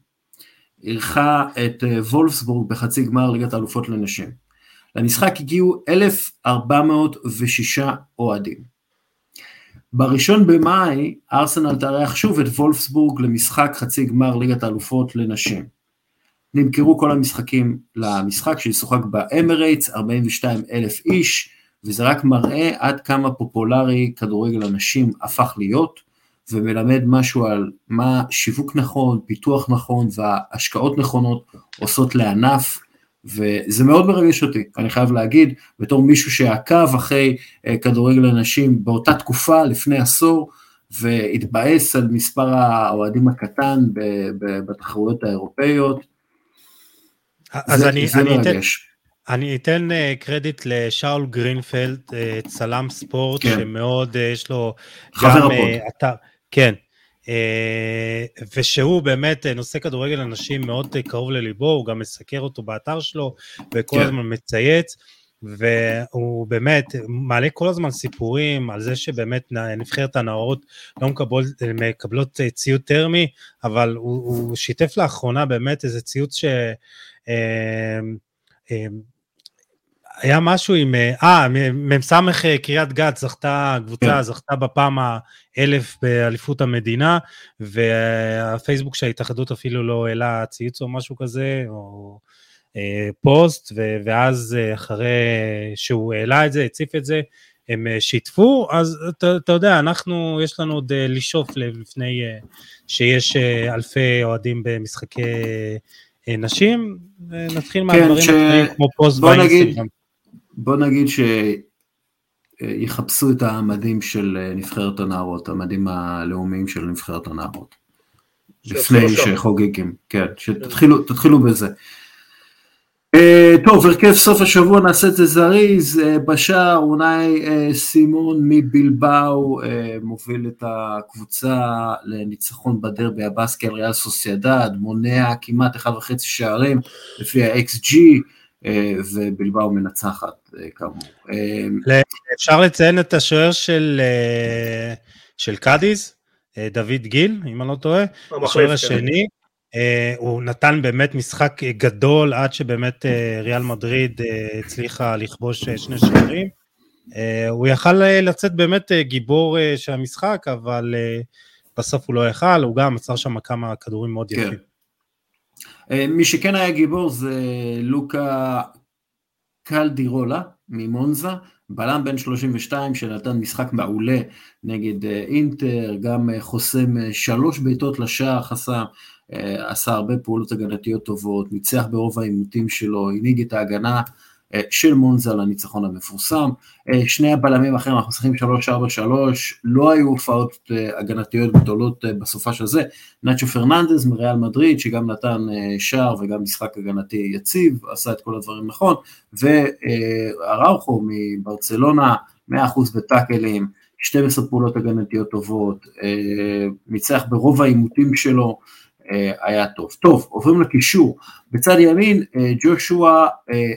Speaker 1: אירחה את וולפסבורג בחצי גמר ליגת האלופות לנשים. למשחק הגיעו 1,406 אוהדים. בראשון במאי ארסנל תארח שוב את וולפסבורג למשחק חצי גמר ליגת האלופות לנשים. נמכרו כל המשחקים למשחק שישוחק באמרייטס, 42 אלף איש, וזה רק מראה עד כמה פופולרי כדורגל הנשים הפך להיות, ומלמד משהו על מה שיווק נכון, פיתוח נכון והשקעות נכונות עושות לענף, וזה מאוד מרגש אותי, אני חייב להגיד, בתור מישהו שעקב אחרי אה, כדורגל הנשים באותה תקופה, לפני עשור, והתבאס על מספר האוהדים הקטן בתחרויות האירופאיות.
Speaker 2: אז זה, אני, זה אני מרגש. אתן... אני אתן uh, קרדיט לשאול גרינפלד, uh, צלם ספורט, כן. שמאוד יש לו
Speaker 1: גם uh, אתר,
Speaker 2: כן, uh, ושהוא באמת uh, נושא כדורגל אנשים מאוד uh, קרוב לליבו, הוא גם מסקר אותו באתר שלו, וכל כן. הזמן מצייץ, והוא באמת מעלה כל הזמן סיפורים על זה שבאמת נבחרת הנאורות לא מקבלות, מקבלות ציוד טרמי, אבל הוא, הוא שיתף לאחרונה באמת איזה ציוד ש... Uh, היה משהו עם, אה, מ"ס אה, קריית גת זכתה, קבוצה כן. זכתה בפעם האלף באליפות המדינה, והפייסבוק של ההתאחדות אפילו לא העלה ציוץ או משהו כזה, או אה, פוסט, ו, ואז אה, אחרי שהוא העלה את זה, הציף את זה, הם אה, שיתפו, אז אתה, אתה יודע, אנחנו, יש לנו עוד לשאוף לפני שיש אלפי אוהדים במשחקי נשים, נתחיל כן, מהדברים ש... כמו פוסט באינסטגרם.
Speaker 1: בוא נגיד שיחפשו את המדים של נבחרת הנערות, המדים הלאומיים של נבחרת הנערות. לפני שחוגגים, כן, שתתחילו בזה. Uh, טוב, הרכב סוף השבוע נעשה את זה זריז, uh, בשער אולי uh, סימון מבלבאו מוביל את הקבוצה לניצחון בדרבי הבאסקי על ריאל סוסיידד, מונע כמעט אחד וחצי שערים לפי ה-XG, אה, ובלבאו מנצחת אה, כאמור.
Speaker 2: אה, אפשר לציין את השוער של, של קאדיז, דוד גיל, אם אני לא טועה, השוער כן. השני. הוא נתן באמת משחק גדול עד שבאמת ריאל מדריד הצליחה לכבוש שני שערים. הוא יכל לצאת באמת גיבור של המשחק, אבל בסוף הוא לא יכל, הוא גם עצר שם כמה כדורים מאוד כן. יפים.
Speaker 1: אה, מי שכן היה גיבור זה לוקה קלדירולה ממונזה, בלם בן 32 שנתן משחק מעולה נגד אה, אינטר, גם אה, חוסם שלוש בעיטות לשער חסם, עשה הרבה פעולות הגנתיות טובות, ניצח ברוב העימותים שלו, הנהיג את ההגנה של מונזה לניצחון המפורסם. אה, שני הבלמים האחרים, אנחנו משחקים 3-4-3, לא היו הופעות אה, הגנתיות גדולות בסופה של זה. נאצ'ו פרננדז מריאל מדריד, שגם נתן שער וגם משחק הגנתי יציב, עשה את כל הדברים נכון, ואראוכו מברצלונה, 100% בטאקלים, 12 פעולות הגנתיות טובות, ניצח ברוב העימותים שלו, אה, היה טוב. טוב, עוברים לקישור. בצד ימין, אה, ג'ושוע אה,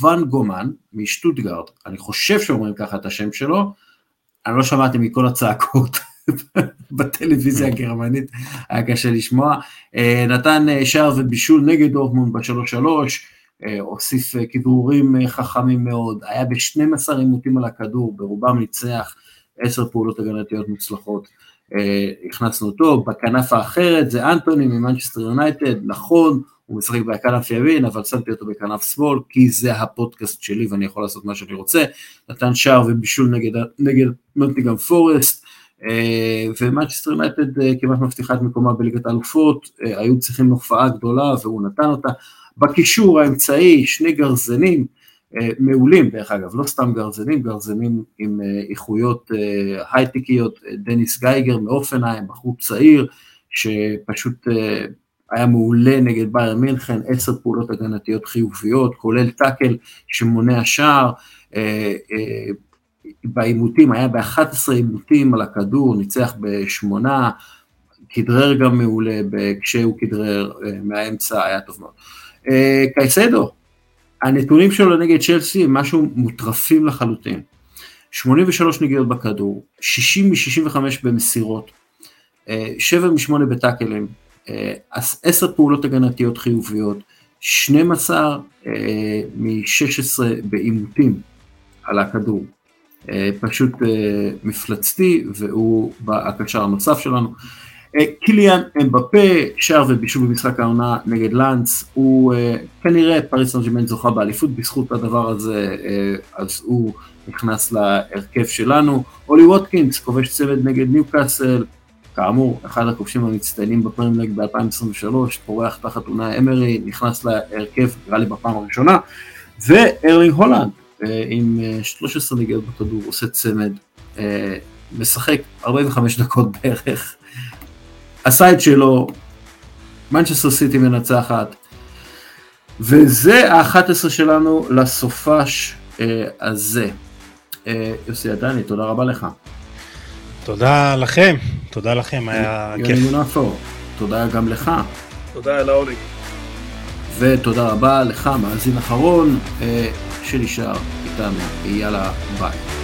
Speaker 1: ואן גומן משטוטגרד, אני חושב שאומרים ככה את השם שלו, אני לא שמעתי מכל הצעקות בטלוויזיה הגרמנית, היה קשה לשמוע. נתן שער ובישול נגד דורטמונד בשלוש שלוש, הוסיף כדרורים חכמים מאוד, היה ב-12 עימותים על הכדור, ברובם ניצח, עשר פעולות הגנתיות מוצלחות. אה, הכנסנו אותו, בכנף האחרת זה אנטוני ממנצ'סטר יונייטד, נכון, הוא משחק בכנף ימין, אבל שמתי אותו בכנף שמאל, כי זה הפודקאסט שלי ואני יכול לעשות מה שאני רוצה, נתן שער ובישול נגד, נגד נוטינגהאם פורסט, אה, ומנצ'סטר יונייטד אה, כמעט מבטיחה את מקומה בליגת האלופות, היו צריכים הופעה גדולה והוא נתן אותה. בקישור האמצעי, שני גרזנים, מעולים דרך אגב, לא סתם גרזנים, גרזנים עם אה, איכויות אה, הייטקיות, דניס גייגר מהופנהיים, בחור צעיר, שפשוט היה מעולה נגד באיירן מינכן, עשר פעולות הגנתיות חיוביות, כולל tackle שמונע שער, בעימותים, היה ב-11 עימותים על הכדור, ניצח בשמונה, כדרר גם מעולה, כשהוא כדרר מהאמצע היה טוב מאוד. קייסדו, הנתונים שלו נגד צ'לסי הם משהו מוטרפים לחלוטין. 83 נגיעות בכדור, 60 מ-65 במסירות, 7 מ-8 בטאקלים, 10 פעולות הגנתיות חיוביות, 12 מ-16 בעימותים על הכדור. פשוט מפלצתי והוא הקשר הנוסף שלנו. קיליאן אמבפה, שער ובישול במשחק העונה נגד לאנס, הוא כנראה פריס סן זוכה באליפות בזכות הדבר הזה, אז הוא נכנס להרכב שלנו. אולי ווטקינס כובש צוות נגד ניוקאסל, כאמור, אחד הכובשים המצטיינים בפרמלג ב-2023, פורח תחת עונה אמרי, נכנס להרכב, נראה לי בפעם הראשונה, וארלינג הולנד, עם 13 נגיעות בכדור, עושה צמד, משחק 45 דקות בערך, עשה את שלו, מנצ'סטר סיטי מנצחת, וזה ה-11 שלנו לסופש הזה. יוסי עדני, תודה רבה לך.
Speaker 2: תודה לכם, תודה לכם, היה כיף.
Speaker 1: יוני יונפו, תודה גם לך.
Speaker 3: תודה לאורי.
Speaker 1: ותודה רבה לך, מאזין אחרון, שנשאר איתנו. יאללה, ביי.